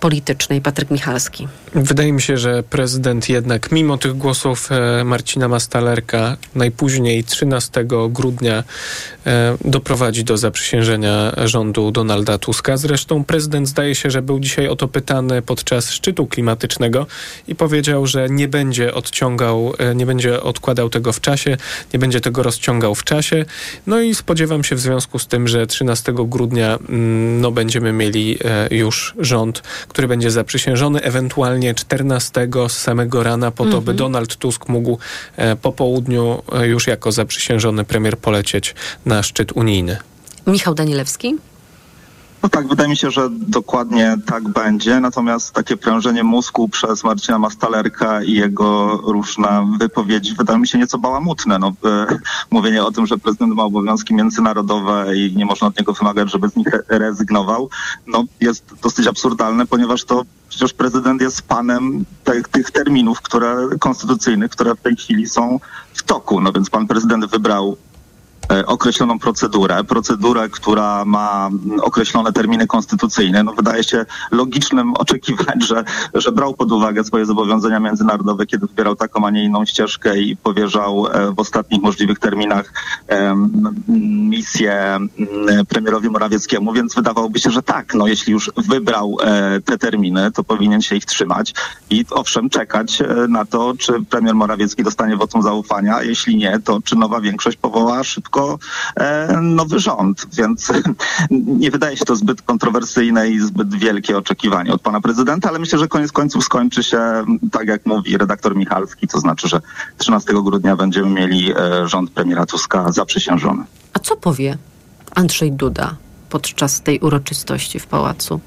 politycznej, Patryk Michalski? Wydaje mi się, że prezydent jednak, mimo tych głosów e, Marcina Mastalerka, najpóźniej 13 grudnia e, doprowadzi do zaprzysiężenia rządu Donalda Tuska. Zresztą prezydent zdaje się, że był dzisiaj o to pytany podczas szczytu klimatycznego i powiedział, że nie będzie odciągał, e, nie będzie odkładał tego w czasie, nie będzie tego rozciągał w czasie. No i spodziewam się w związku z tym, że 13 grudnia mm, no, będziemy mieli już rząd, który będzie zaprzysiężony, ewentualnie 14 z samego rana, po to, by mhm. Donald Tusk mógł e, po południu e, już jako zaprzysiężony premier polecieć na szczyt unijny. Michał Danielewski. No tak, wydaje mi się, że dokładnie tak będzie. Natomiast takie prężenie mózgu przez Marcina Mastalerka i jego różne wypowiedzi wydaje mi się nieco bałamutne. No, e, mówienie o tym, że prezydent ma obowiązki międzynarodowe i nie można od niego wymagać, żeby z nich rezygnował, no, jest dosyć absurdalne, ponieważ to przecież prezydent jest panem te, tych terminów które, konstytucyjnych, które w tej chwili są w toku. No więc pan prezydent wybrał określoną procedurę, procedurę, która ma określone terminy konstytucyjne. No wydaje się logicznym oczekiwać, że, że brał pod uwagę swoje zobowiązania międzynarodowe, kiedy wybierał taką, a nie inną ścieżkę i powierzał e, w ostatnich możliwych terminach misję premierowi Morawieckiemu, więc wydawałoby się, że tak, no jeśli już wybrał e, te terminy, to powinien się ich trzymać. I owszem czekać na to, czy premier Morawiecki dostanie wotum zaufania, jeśli nie, to czy nowa większość powoła szybko tylko e, nowy rząd, więc nie wydaje się to zbyt kontrowersyjne i zbyt wielkie oczekiwanie od pana prezydenta, ale myślę, że koniec końców skończy się tak jak mówi redaktor Michalski, to znaczy, że 13 grudnia będziemy mieli e, rząd premiera Tuska zaprzysiężony. A co powie Andrzej Duda podczas tej uroczystości w pałacu?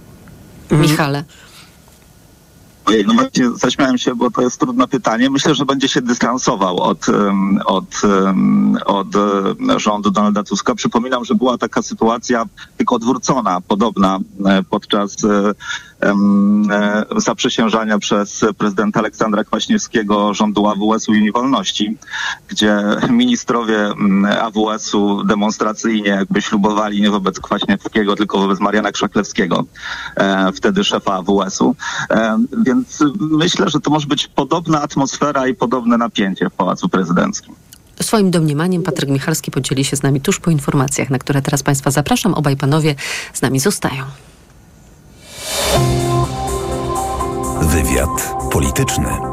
Mhm. Michale. Ojej, no właśnie zaśmiałem się, bo to jest trudne pytanie. Myślę, że będzie się dystansował od, od, od rządu Donalda Tuska. Przypominam, że była taka sytuacja tylko odwrócona, podobna e, podczas e, zaprzysiężania przez prezydenta Aleksandra Kwaśniewskiego rządu AWS-u i Wolności, gdzie ministrowie AWS-u demonstracyjnie jakby ślubowali nie wobec Kwaśniewskiego, tylko wobec Mariana Krzaklewskiego, e, wtedy szefa AWS-u. E, więc myślę, że to może być podobna atmosfera i podobne napięcie w Pałacu Prezydenckim. Swoim domniemaniem Patryk Michalski podzieli się z nami tuż po informacjach, na które teraz Państwa zapraszam. Obaj panowie z nami zostają. Wywiad polityczny.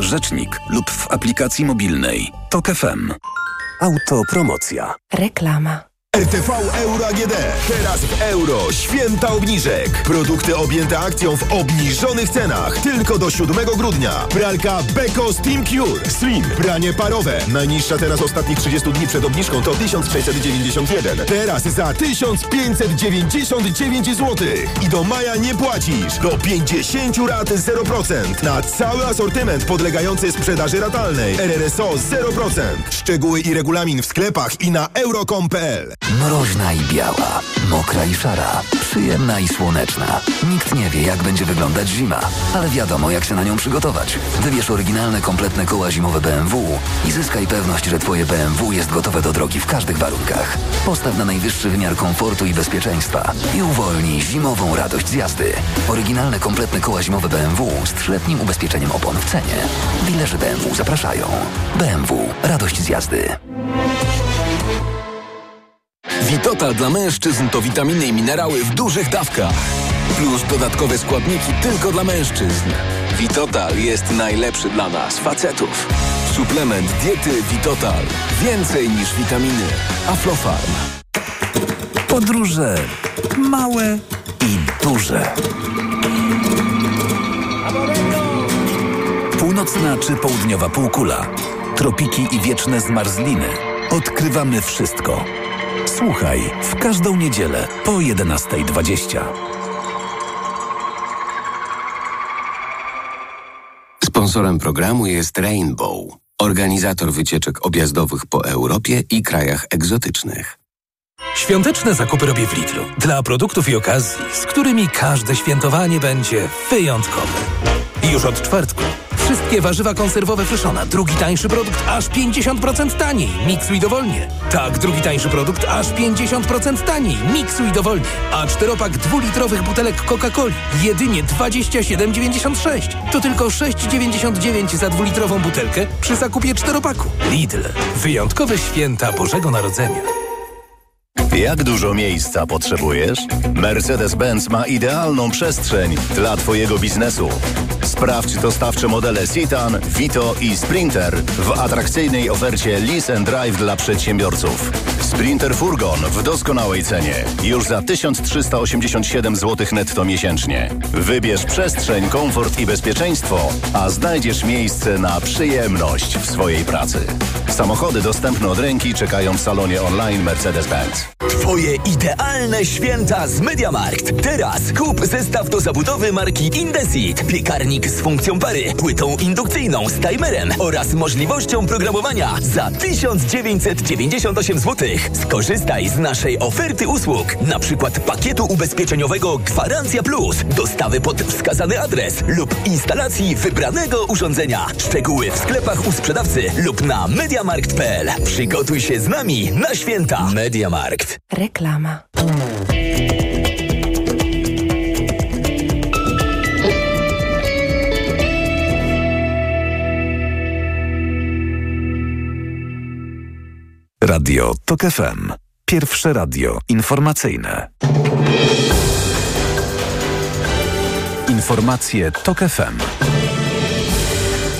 rzecznik lub w aplikacji mobilnej. TOK FM. Autopromocja. Reklama. RTV Euro AGD. Teraz w euro. Święta obniżek. Produkty objęte akcją w obniżonych cenach. Tylko do 7 grudnia. Pralka Beko Steam Cure. Slim. Pranie parowe. Najniższa teraz ostatnich 30 dni przed obniżką to 1691. Teraz za 1599 zł. I do maja nie płacisz. Do 50 rat 0%. Na cały asortyment podlegający sprzedaży ratalnej. RRSO 0%. Szczegóły i regulamin w sklepach i na euro.com.pl. Mroźna i biała, mokra i szara, przyjemna i słoneczna. Nikt nie wie, jak będzie wyglądać zima, ale wiadomo, jak się na nią przygotować. Wybierz oryginalne, kompletne koła zimowe BMW i zyskaj pewność, że Twoje BMW jest gotowe do drogi w każdych warunkach. Postaw na najwyższy wymiar komfortu i bezpieczeństwa i uwolnij zimową radość z jazdy. Oryginalne, kompletne koła zimowe BMW z trzyletnim ubezpieczeniem opon w cenie. Dilerzy BMW zapraszają. BMW. Radość z jazdy. Witotal dla mężczyzn to witaminy i minerały w dużych dawkach. Plus dodatkowe składniki tylko dla mężczyzn. Witotal jest najlepszy dla nas, facetów. Suplement diety Witotal. Więcej niż witaminy. Aflofarm. Podróże małe i duże. Północna czy południowa półkula. Tropiki i wieczne zmarzliny. Odkrywamy wszystko. Słuchaj w każdą niedzielę po 11.20. Sponsorem programu jest Rainbow, organizator wycieczek objazdowych po Europie i krajach egzotycznych. Świąteczne zakupy robię w Lidlu. Dla produktów i okazji, z którymi każde świętowanie będzie wyjątkowe. I już od czwartku Wszystkie warzywa konserwowe Fryszona. Drugi tańszy produkt aż 50% taniej. Miksuj dowolnie. Tak, drugi tańszy produkt aż 50% taniej. Miksuj dowolnie. A czteropak dwulitrowych butelek Coca-Coli. Jedynie 27,96. To tylko 6,99 za dwulitrową butelkę przy zakupie czteropaku. Lidl. Wyjątkowe święta Bożego Narodzenia. Jak dużo miejsca potrzebujesz? Mercedes-Benz ma idealną przestrzeń dla Twojego biznesu. Sprawdź dostawcze modele Citan, Vito i Sprinter w atrakcyjnej ofercie Lease and Drive dla przedsiębiorców. Sprinter Furgon w doskonałej cenie. Już za 1387 zł netto miesięcznie. Wybierz przestrzeń, komfort i bezpieczeństwo, a znajdziesz miejsce na przyjemność w swojej pracy. Samochody dostępne od ręki czekają w salonie online Mercedes-Benz. Twoje idealne święta z Mediamarkt. Teraz kup zestaw do zabudowy marki Indesit. Piekarnik z funkcją pary, płytą indukcyjną z timerem oraz możliwością programowania za 1998 zł. Skorzystaj z naszej oferty usług, na przykład pakietu ubezpieczeniowego Gwarancja Plus, dostawy pod wskazany adres lub instalacji wybranego urządzenia. Szczegóły w sklepach u sprzedawcy lub na mediamarkt.pl. Przygotuj się z nami na święta. Mediamarkt. Reklama. Radio TOK FM. Pierwsze radio informacyjne. Informacje TOK FM.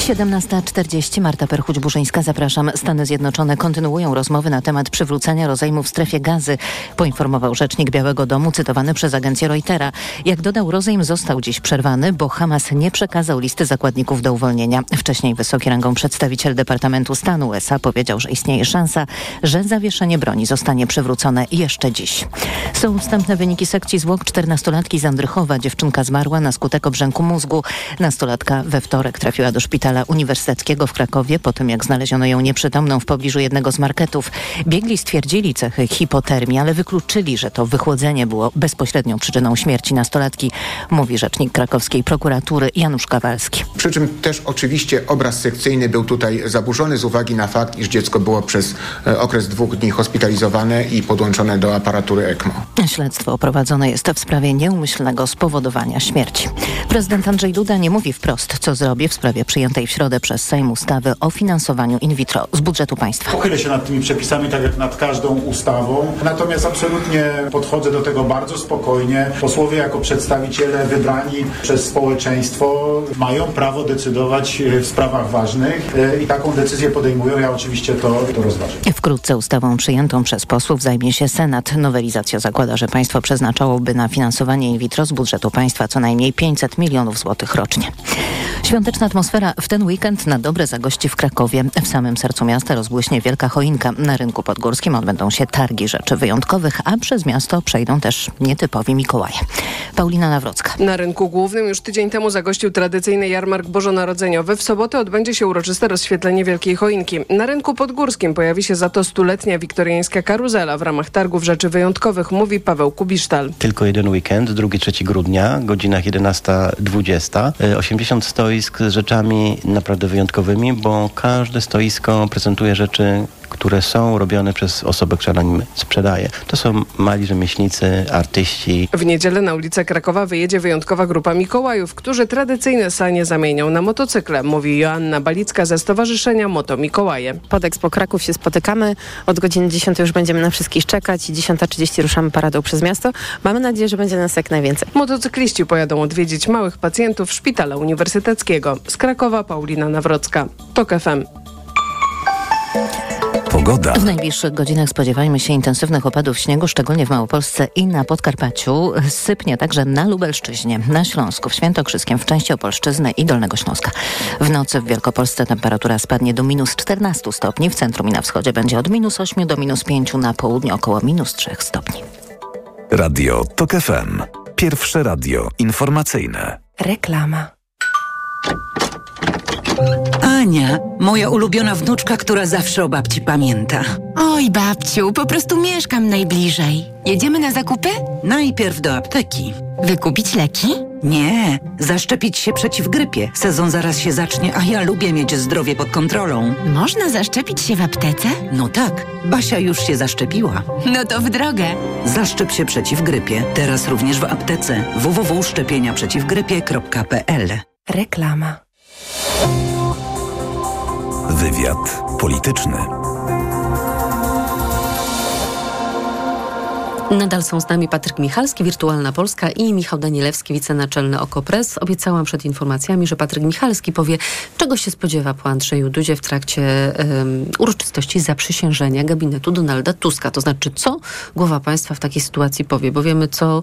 17.40 Marta Perchuć-Burzyńska, zapraszam. Stany Zjednoczone kontynuują rozmowy na temat przywrócenia rozejmu w strefie gazy, poinformował rzecznik Białego Domu, cytowany przez agencję Reutera. Jak dodał, rozejm został dziś przerwany, bo Hamas nie przekazał listy zakładników do uwolnienia. Wcześniej wysoki rangą przedstawiciel Departamentu Stanu USA powiedział, że istnieje szansa, że zawieszenie broni zostanie przywrócone jeszcze dziś. Są wstępne wyniki sekcji zwłok 14-latki z Andrychowa. Dziewczynka zmarła na skutek obrzęku mózgu. Nastolatka we wtorek trafiła do szpitala Szpitala Uniwersyteckiego w Krakowie po tym, jak znaleziono ją nieprzytomną w pobliżu jednego z marketów. Biegli stwierdzili cechy hipotermii, ale wykluczyli, że to wychłodzenie było bezpośrednią przyczyną śmierci nastolatki, mówi rzecznik krakowskiej prokuratury Janusz Kawalski. Przy czym też oczywiście obraz sekcyjny był tutaj zaburzony z uwagi na fakt, iż dziecko było przez e, okres dwóch dni hospitalizowane i podłączone do aparatury ECMO. Śledztwo prowadzone jest w sprawie nieumyślnego spowodowania śmierci. Prezydent Andrzej Duda nie mówi wprost, co zrobi w sprawie przyjętej w środę przez Sejm ustawy o finansowaniu in vitro z budżetu państwa. Pochylę się nad tymi przepisami, tak jak nad każdą ustawą. Natomiast absolutnie podchodzę do tego bardzo spokojnie. Posłowie jako przedstawiciele wybrani przez społeczeństwo mają prawo decydować w sprawach ważnych e, i taką decyzję podejmują. Ja oczywiście to, to rozważę. Wkrótce ustawą przyjętą przez posłów zajmie się Senat. Nowelizacja zakłada, że państwo przeznaczałoby na finansowanie in vitro z budżetu państwa co najmniej 500 milionów złotych rocznie. Świąteczna atmosfera w ten weekend na dobre zagości w Krakowie. W samym sercu miasta rozbłyśnie wielka choinka. Na rynku podgórskim odbędą się targi rzeczy wyjątkowych, a przez miasto przejdą też nietypowi Mikołaje. Paulina Nawrocka. Na rynku głównym już tydzień temu zagościł tradycyjny jarmark bożonarodzeniowy. W sobotę odbędzie się uroczyste rozświetlenie Wielkiej Choinki. Na rynku podgórskim pojawi się za to stuletnia wiktoriańska karuzela w ramach targów rzeczy wyjątkowych, mówi Paweł Kubisztal. Tylko jeden weekend, 2-3 grudnia, godzinach 11-20. 80 stoisk z rzeczami naprawdę wyjątkowymi, bo każde stoisko prezentuje rzeczy które są robione przez osobę, która nim sprzedaje. To są mali rzemieślnicy, artyści. W niedzielę na ulicę Krakowa wyjedzie wyjątkowa grupa Mikołajów, którzy tradycyjne sanie zamienią na motocykle, mówi Joanna Balicka ze Stowarzyszenia Moto Mikołaje. Pod Expo Kraków się spotykamy. Od godziny 10 już będziemy na wszystkich czekać i 10.30 ruszamy paradą przez miasto. Mamy nadzieję, że będzie nas jak najwięcej. Motocykliści pojadą odwiedzić małych pacjentów Szpitala Uniwersyteckiego. Z Krakowa Paulina Nawrocka. TOK FM. Pogoda. W najbliższych godzinach spodziewajmy się intensywnych opadów śniegu, szczególnie w Małopolsce i na Podkarpaciu. Sypnie także na Lubelszczyźnie, na Śląsku, w Świętokrzyskiem, w części Opolszczyzny i Dolnego Śląska. W nocy w Wielkopolsce temperatura spadnie do minus 14 stopni, w centrum i na wschodzie będzie od minus 8 do minus 5, na południu około minus 3 stopni. Radio TOK FM. Pierwsze radio informacyjne. Reklama. Ania, moja ulubiona wnuczka, która zawsze o babci pamięta. Oj, babciu, po prostu mieszkam najbliżej. Jedziemy na zakupy? Najpierw do apteki. Wykupić leki? Nie, zaszczepić się przeciw grypie. Sezon zaraz się zacznie, a ja lubię mieć zdrowie pod kontrolą. Można zaszczepić się w aptece? No tak, Basia już się zaszczepiła. No to w drogę. Zaszczep się przeciw grypie. Teraz również w aptece www.szczepieniaprzeciwgrypie.pl Reklama. Wywiad polityczny. Nadal są z nami Patryk Michalski, Wirtualna Polska i Michał Danielewski, wicenaczelny Okopres. Obiecałam przed informacjami, że Patryk Michalski powie, czego się spodziewa po Andrzeju Dudzie w trakcie um, uroczystości zaprzysiężenia gabinetu Donalda Tuska. To znaczy, co głowa państwa w takiej sytuacji powie, bo wiemy, co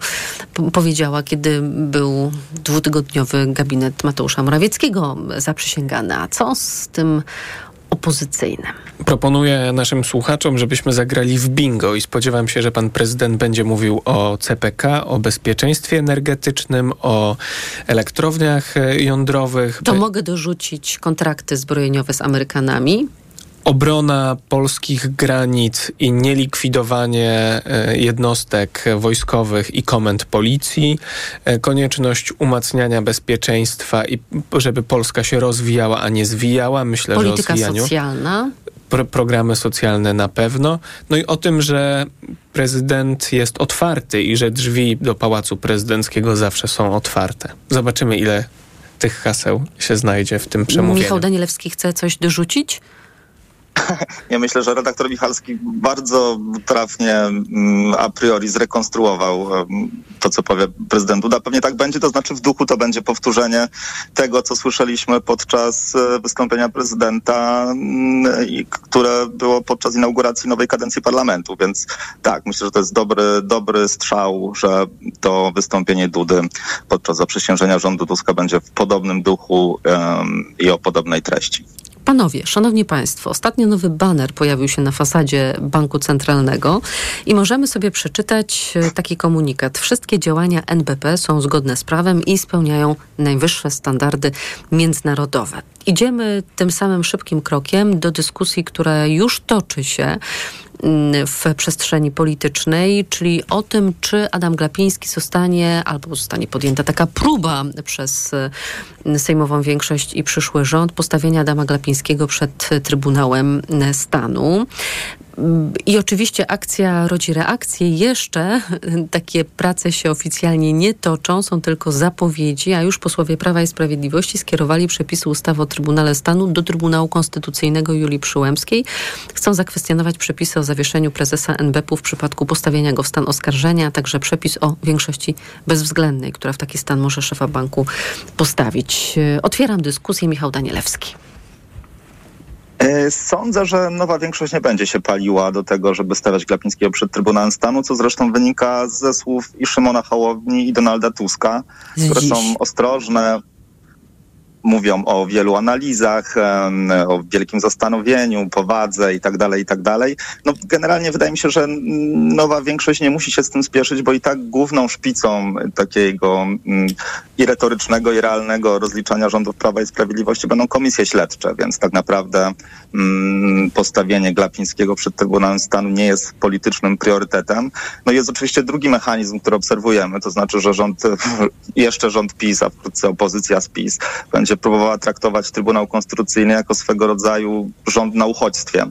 powiedziała, kiedy był dwutygodniowy gabinet Mateusza Morawieckiego zaprzysięgany. A co z tym opozycyjnym. Proponuję naszym słuchaczom, żebyśmy zagrali w bingo i spodziewam się, że pan prezydent będzie mówił o CPK, o bezpieczeństwie energetycznym, o elektrowniach jądrowych. To By... mogę dorzucić kontrakty zbrojeniowe z Amerykanami obrona polskich granic i nielikwidowanie e, jednostek wojskowych i komend policji, e, konieczność umacniania bezpieczeństwa i żeby Polska się rozwijała, a nie zwijała. Myślę, Polityka że o zwijaniu. socjalna. Pro programy socjalne na pewno. No i o tym, że prezydent jest otwarty i że drzwi do Pałacu Prezydenckiego zawsze są otwarte. Zobaczymy, ile tych haseł się znajdzie w tym przemówieniu. Michał Danielewski chce coś dorzucić? Ja myślę, że redaktor Michalski bardzo trafnie mm, a priori zrekonstruował to, co powie prezydent Duda. Pewnie tak będzie, to znaczy w duchu to będzie powtórzenie tego, co słyszeliśmy podczas e, wystąpienia prezydenta, mm, które było podczas inauguracji nowej kadencji parlamentu. Więc tak, myślę, że to jest dobry, dobry strzał, że to wystąpienie Dudy podczas zaprzysiężenia rządu Tuska będzie w podobnym duchu um, i o podobnej treści. Panowie, szanowni państwo, ostatnio nowy baner pojawił się na fasadzie Banku Centralnego i możemy sobie przeczytać e, taki komunikat. Wszystkie działania NBP są zgodne z prawem i spełniają najwyższe standardy międzynarodowe. Idziemy tym samym szybkim krokiem do dyskusji, która już toczy się w przestrzeni politycznej, czyli o tym, czy Adam Glapiński zostanie, albo zostanie podjęta taka próba przez sejmową większość i przyszły rząd postawienia Adama Glapińskiego przed Trybunałem Stanu. I oczywiście akcja rodzi reakcję. Jeszcze takie prace się oficjalnie nie toczą, są tylko zapowiedzi, a już posłowie Prawa i Sprawiedliwości skierowali przepisy ustawy o Trybunale Stanu do Trybunału Konstytucyjnego Julii Przyłębskiej. Chcą zakwestionować przepisy o zawieszeniu prezesa NBP w przypadku postawienia go w stan oskarżenia, a także przepis o większości bezwzględnej, która w taki stan może szefa banku postawić. Otwieram dyskusję. Michał Danielewski. E, sądzę, że nowa większość nie będzie się paliła do tego, żeby stawiać Glapińskiego przed Trybunałem Stanu, co zresztą wynika ze słów i Szymona Hołowni i Donalda Tuska, które są ostrożne, mówią o wielu analizach, o wielkim zastanowieniu, powadze i tak dalej, i tak dalej. No generalnie wydaje mi się, że nowa większość nie musi się z tym spieszyć, bo i tak główną szpicą takiego mm, i retorycznego, i realnego rozliczania rządów Prawa i Sprawiedliwości będą komisje śledcze, więc tak naprawdę mm, postawienie Glapińskiego przed Trybunałem Stanu nie jest politycznym priorytetem. No jest oczywiście drugi mechanizm, który obserwujemy, to znaczy, że rząd, jeszcze rząd PiS, a wkrótce opozycja z PiS będzie próbowała traktować Trybunał Konstytucyjny jako swego rodzaju rząd na uchodźstwie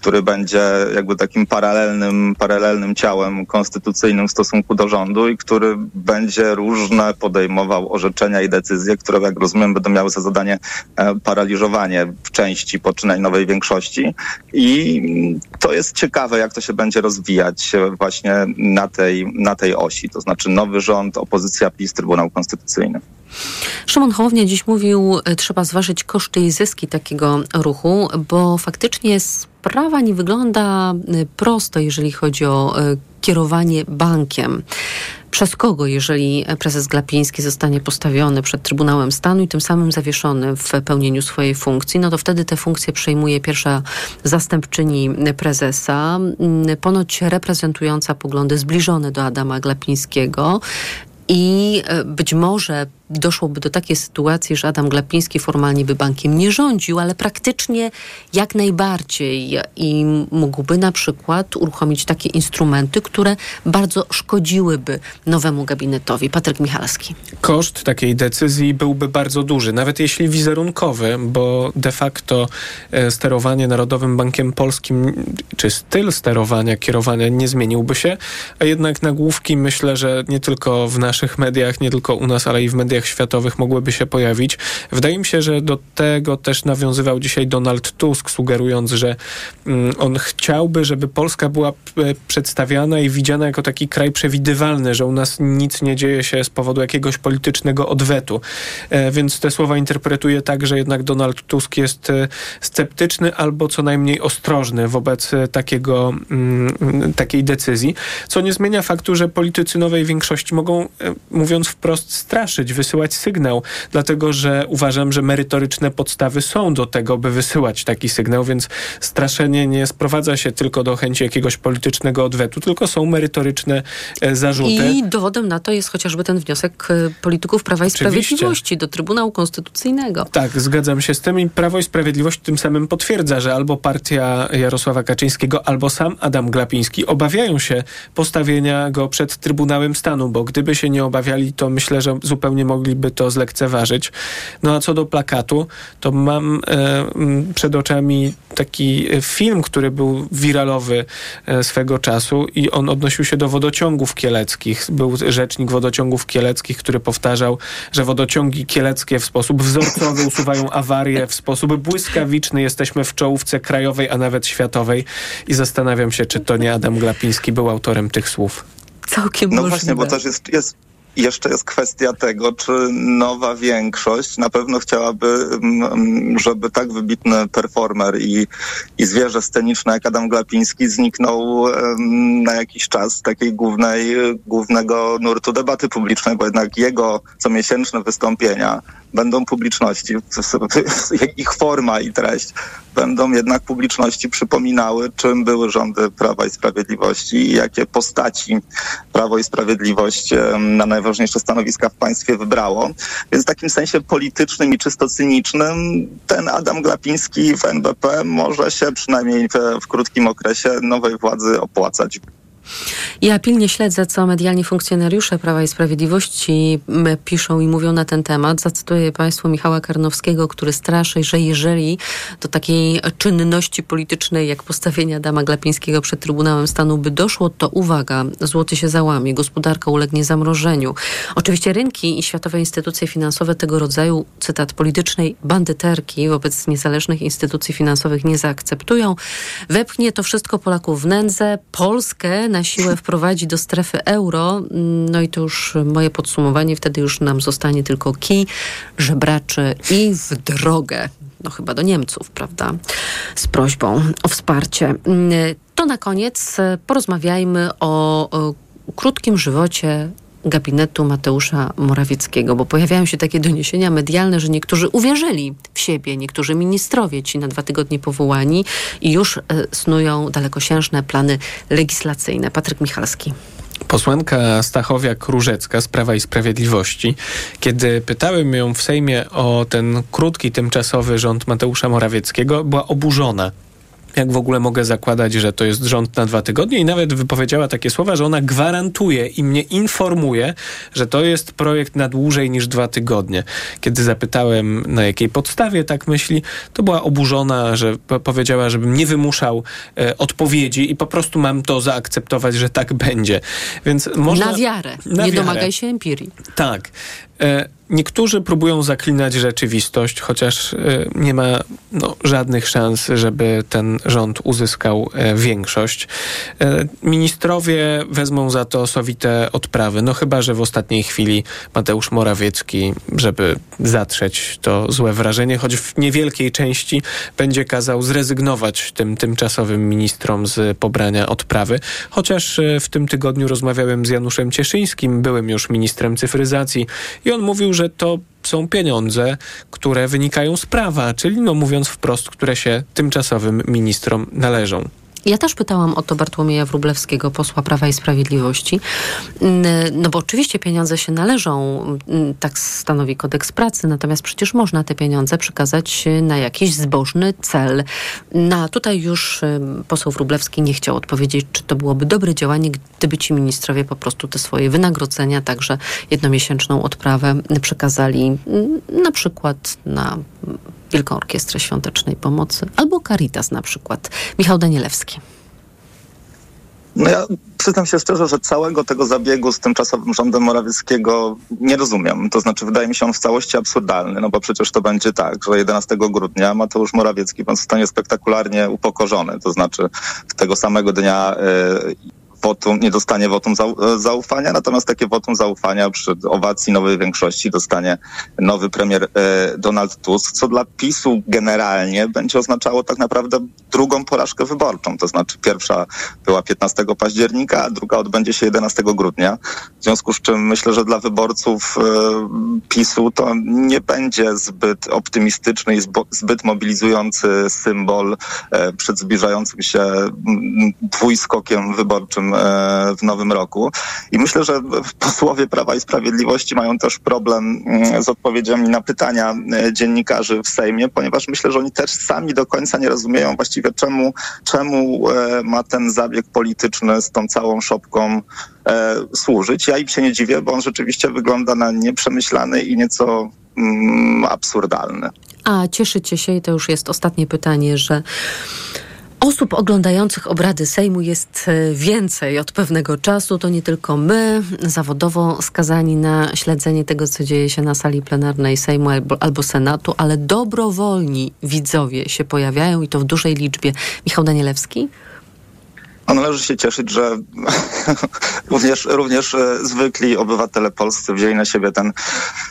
który będzie jakby takim paralelnym, paralelnym ciałem konstytucyjnym w stosunku do rządu i który będzie różne podejmował orzeczenia i decyzje, które jak rozumiem będą miały za zadanie e, paraliżowanie w części poczynań nowej większości i to jest ciekawe, jak to się będzie rozwijać właśnie na tej, na tej osi, to znaczy nowy rząd, opozycja PiS, Trybunał Konstytucyjny. Szymon Hołownia dziś mówił, e, trzeba zważyć koszty i zyski takiego ruchu, bo faktycznie sprawa nie wygląda e, prosto, jeżeli chodzi o e, kierowanie bankiem. Przez kogo, jeżeli prezes Glapiński zostanie postawiony przed Trybunałem Stanu i tym samym zawieszony w pełnieniu swojej funkcji, no to wtedy tę funkcję przejmuje pierwsza zastępczyni prezesa, ponoć reprezentująca poglądy zbliżone do Adama Glapińskiego i być może doszłoby do takiej sytuacji, że Adam Glapiński formalnie by bankiem nie rządził, ale praktycznie jak najbardziej i mógłby na przykład uruchomić takie instrumenty, które bardzo szkodziłyby nowemu gabinetowi. Patryk Michalski. Koszt takiej decyzji byłby bardzo duży, nawet jeśli wizerunkowy, bo de facto e, sterowanie Narodowym Bankiem Polskim, czy styl sterowania, kierowania nie zmieniłby się, a jednak nagłówki myślę, że nie tylko w naszych mediach, nie tylko u nas, ale i w mediach mediach światowych mogłyby się pojawić. Wydaje mi się, że do tego też nawiązywał dzisiaj Donald Tusk, sugerując, że mm, on chciałby, żeby Polska była e, przedstawiana i widziana jako taki kraj przewidywalny, że u nas nic nie dzieje się z powodu jakiegoś politycznego odwetu. E, więc te słowa interpretuję tak, że jednak Donald Tusk jest e, sceptyczny albo co najmniej ostrożny wobec takiego, mm, takiej decyzji, co nie zmienia faktu, że politycy nowej większości mogą, mówiąc wprost, straszyć, wysyłać wysyłać sygnał, dlatego że uważam, że merytoryczne podstawy są do tego, by wysyłać taki sygnał, więc straszenie nie sprowadza się tylko do chęci jakiegoś politycznego odwetu, tylko są merytoryczne e, zarzuty. I dowodem na to jest chociażby ten wniosek e, polityków Prawa i. Sprawiedliwości do Trybunału Konstytucyjnego. Tak, zgadzam się z tym i Prawo i Sprawiedliwość tym samym potwierdza, że albo partia Jarosława Kaczyńskiego, albo sam Adam Glapiński obawiają się postawienia go przed Trybunałem Stanu, bo gdyby się nie obawiali, to myślę, że zupełnie mogli mogliby to zlekceważyć. No a co do plakatu, to mam e, przed oczami taki film, który był wiralowy e, swego czasu i on odnosił się do wodociągów kieleckich. Był rzecznik wodociągów kieleckich, który powtarzał, że wodociągi kieleckie w sposób wzorcowy usuwają awarie, w sposób błyskawiczny jesteśmy w czołówce krajowej, a nawet światowej i zastanawiam się, czy to nie Adam Glapiński był autorem tych słów. Całkiem No możliwe. właśnie, bo też jest, jest jeszcze jest kwestia tego, czy nowa większość na pewno chciałaby, mm, żeby tak wybitny performer i, i zwierzę sceniczne jak Adam Glapiński zniknął na jakiś czas z takiej głównej, głównego nurtu debaty publicznej, bo jednak jego comiesięczne wystąpienia będą publiczności, ich forma i treść będą jednak publiczności przypominały, czym były rządy Prawa i Sprawiedliwości i jakie postaci Prawo i Sprawiedliwość na najważniejsze stanowiska w państwie wybrało. Więc w takim sensie politycznym i czysto cynicznym ten Adam Glapiński w NBP może się przynajmniej w, w krótkim okresie nowej władzy opłacać. Ja pilnie śledzę, co medialni funkcjonariusze Prawa i Sprawiedliwości piszą i mówią na ten temat. Zacytuję Państwu Michała Karnowskiego, który straszy, że jeżeli do takiej czynności politycznej, jak postawienie Adama Glapińskiego przed Trybunałem Stanu by doszło, to uwaga, złoty się załamie, gospodarka ulegnie zamrożeniu. Oczywiście rynki i światowe instytucje finansowe tego rodzaju, cytat, politycznej bandyterki wobec niezależnych instytucji finansowych nie zaakceptują. Wepchnie to wszystko Polaków w nędzę, Polskę na siłę wprowadzi do strefy euro, no i to już moje podsumowanie, wtedy już nam zostanie tylko kij, żebraczy i w drogę. No chyba do Niemców, prawda? Z prośbą o wsparcie. To na koniec porozmawiajmy o, o krótkim żywocie gabinetu Mateusza Morawieckiego, bo pojawiają się takie doniesienia medialne, że niektórzy uwierzyli w siebie, niektórzy ministrowie, ci na dwa tygodnie powołani i już e, snują dalekosiężne plany legislacyjne. Patryk Michalski. Posłanka Stachowiak-Różecka z Prawa i Sprawiedliwości, kiedy pytałem ją w Sejmie o ten krótki, tymczasowy rząd Mateusza Morawieckiego, była oburzona jak w ogóle mogę zakładać, że to jest rząd na dwa tygodnie i nawet wypowiedziała takie słowa, że ona gwarantuje i mnie informuje, że to jest projekt na dłużej niż dwa tygodnie. Kiedy zapytałem na jakiej podstawie tak myśli, to była oburzona, że powiedziała, żebym nie wymuszał e, odpowiedzi i po prostu mam to zaakceptować, że tak będzie. Więc można... Na wiarę. Na nie wiarę. domagaj się empirii. Tak. E, Niektórzy próbują zaklinać rzeczywistość, chociaż e, nie ma no, żadnych szans, żeby ten rząd uzyskał e, większość. Ministrowie wezmą za to sowite odprawy, no chyba, że w ostatniej chwili Mateusz Morawiecki, żeby zatrzeć to złe wrażenie, choć w niewielkiej części będzie kazał zrezygnować tym tymczasowym ministrom z pobrania odprawy. Chociaż w tym tygodniu rozmawiałem z Januszem Cieszyńskim, byłym już ministrem cyfryzacji i on mówił, że że to są pieniądze, które wynikają z prawa, czyli no mówiąc wprost, które się tymczasowym ministrom należą. Ja też pytałam o to Bartłomieja Wróblewskiego, posła Prawa i Sprawiedliwości. No bo oczywiście pieniądze się należą, tak stanowi kodeks pracy, natomiast przecież można te pieniądze przekazać na jakiś zbożny cel. No tutaj już poseł Wróblewski nie chciał odpowiedzieć, czy to byłoby dobre działanie, gdyby ci ministrowie po prostu te swoje wynagrodzenia, także jednomiesięczną odprawę przekazali na przykład na Wielką Orkiestrę Świątecznej Pomocy albo Caritas na przykład. Michał Danielewski. No ja przyznam się szczerze, że całego tego zabiegu z tymczasowym rządem Morawieckiego nie rozumiem. To znaczy wydaje mi się on w całości absurdalny, no bo przecież to będzie tak, że 11 grudnia Mateusz Morawiecki zostanie spektakularnie upokorzony. To znaczy tego samego dnia y, wotum, nie dostanie wotum zaufania, natomiast takie wotum zaufania przy owacji nowej większości dostanie nowy premier e, Donald Tusk, co dla PiSu generalnie będzie oznaczało tak naprawdę drugą porażkę wyborczą. To znaczy pierwsza była 15 października, a druga odbędzie się 11 grudnia. W związku z czym myślę, że dla wyborców e, PiSu to nie będzie zbyt optymistyczny i zbyt mobilizujący symbol e, przed zbliżającym się dwójskokiem wyborczym E, w nowym roku. I myślę, że posłowie Prawa i Sprawiedliwości mają też problem mm, z odpowiedziami na pytania e, dziennikarzy w Sejmie, ponieważ myślę, że oni też sami do końca nie rozumieją właściwie czemu, czemu e, ma ten zabieg polityczny z tą całą szopką służyć. Ja im się nie dziwię, bo on rzeczywiście wygląda na nieprzemyślany i nieco mm, absurdalny. A cieszycie się, i to już jest ostatnie pytanie, że Osób oglądających obrady Sejmu jest e, więcej od pewnego czasu. To nie tylko my, zawodowo skazani na śledzenie tego, co dzieje się na sali plenarnej Sejmu albo, albo Senatu, ale dobrowolni widzowie się pojawiają i to w dużej liczbie. Michał Danielewski? Należy się cieszyć, że również, również e, zwykli obywatele polscy wzięli na siebie ten,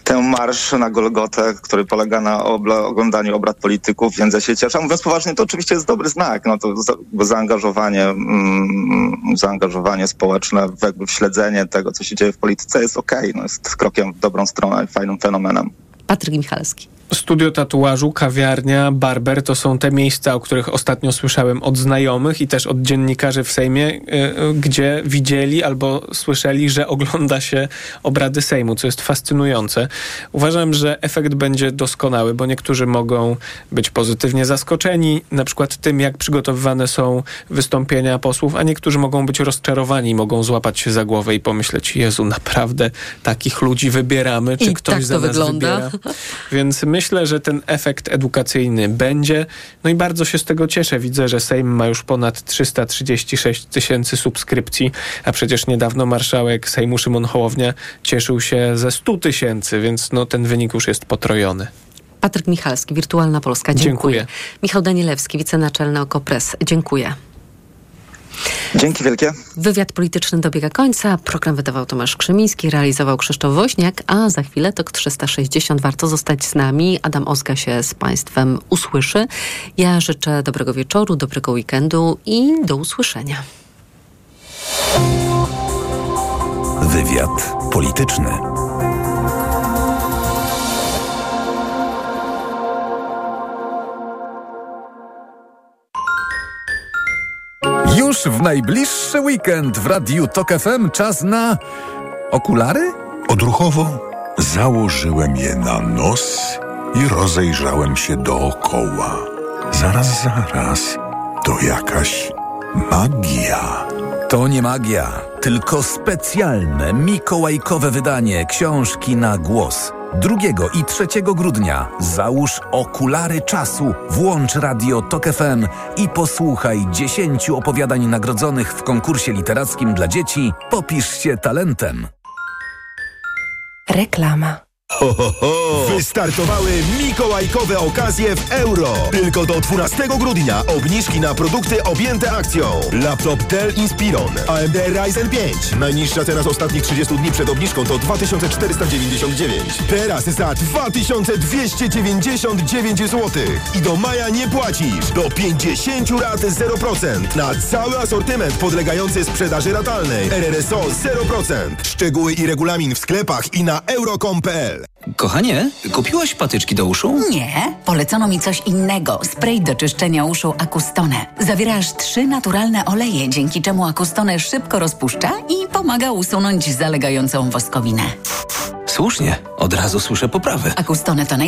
ten marsz na Golgotę, który polega na obla, oglądaniu obrad polityków, więc ja się cieszę. Mówiąc poważnie, to oczywiście jest dobry znak. No to za, zaangażowanie, mm, zaangażowanie społeczne w, jakby w śledzenie tego, co się dzieje w polityce jest okej. Okay. No jest krokiem w dobrą stronę fajnym fenomenem. Patryk Michalski. Studio tatuażu, kawiarnia, barber to są te miejsca, o których ostatnio słyszałem od znajomych i też od dziennikarzy w Sejmie, y, y, gdzie widzieli albo słyszeli, że ogląda się obrady Sejmu, co jest fascynujące. Uważam, że efekt będzie doskonały, bo niektórzy mogą być pozytywnie zaskoczeni, na przykład tym, jak przygotowywane są wystąpienia posłów, a niektórzy mogą być rozczarowani, mogą złapać się za głowę i pomyśleć, Jezu, naprawdę takich ludzi wybieramy, czy I ktoś tak to nas wygląda. wybiera. Więc myślę, że ten efekt edukacyjny będzie. No i bardzo się z tego cieszę. Widzę, że Sejm ma już ponad 336 tysięcy subskrypcji, a przecież niedawno marszałek Sejmu Szymon Hołownia cieszył się ze 100 tysięcy, więc no ten wynik już jest potrojony. Patryk Michalski, Wirtualna Polska. Dziękuję. Dziękuję. Michał Danielewski, wicenaczelny Okopres. Dziękuję. Dzięki wielkie. Wywiad polityczny dobiega końca. Program wydawał Tomasz Krzymiński, realizował Krzysztof Woźniak, a za chwilę TOK 360. Warto zostać z nami. Adam Oska się z Państwem usłyszy. Ja życzę dobrego wieczoru, dobrego weekendu i do usłyszenia. Wywiad polityczny. Już w najbliższy weekend w Radiu Tok FM czas na okulary? Odruchowo założyłem je na nos i rozejrzałem się dookoła. Zaraz, zaraz, to jakaś magia. To nie magia, tylko specjalne mikołajkowe wydanie książki na głos. 2 i 3 grudnia załóż okulary czasu, włącz radio Tok FM i posłuchaj 10 opowiadań nagrodzonych w konkursie literackim dla dzieci Popisz się talentem. Reklama. Ho, ho, ho! Wystartowały mikołajkowe okazje w euro. Tylko do 12 grudnia obniżki na produkty objęte akcją. Laptop Dell Inspiron AMD Ryzen 5. Najniższa cena z ostatnich 30 dni przed obniżką to 2499. Teraz za 2299 zł. I do maja nie płacisz. Do 50 rat 0%. Na cały asortyment podlegający sprzedaży ratalnej. RRSO 0%. Szczegóły i regulamin w sklepach i na euro.com.pl Kochanie, kupiłaś patyczki do uszu? Nie, polecono mi coś innego. Spray do czyszczenia uszu Akustone. Zawiera aż trzy naturalne oleje, dzięki czemu Akustone szybko rozpuszcza i pomaga usunąć zalegającą woskowinę. Słusznie, od razu słyszę poprawę. Akustone to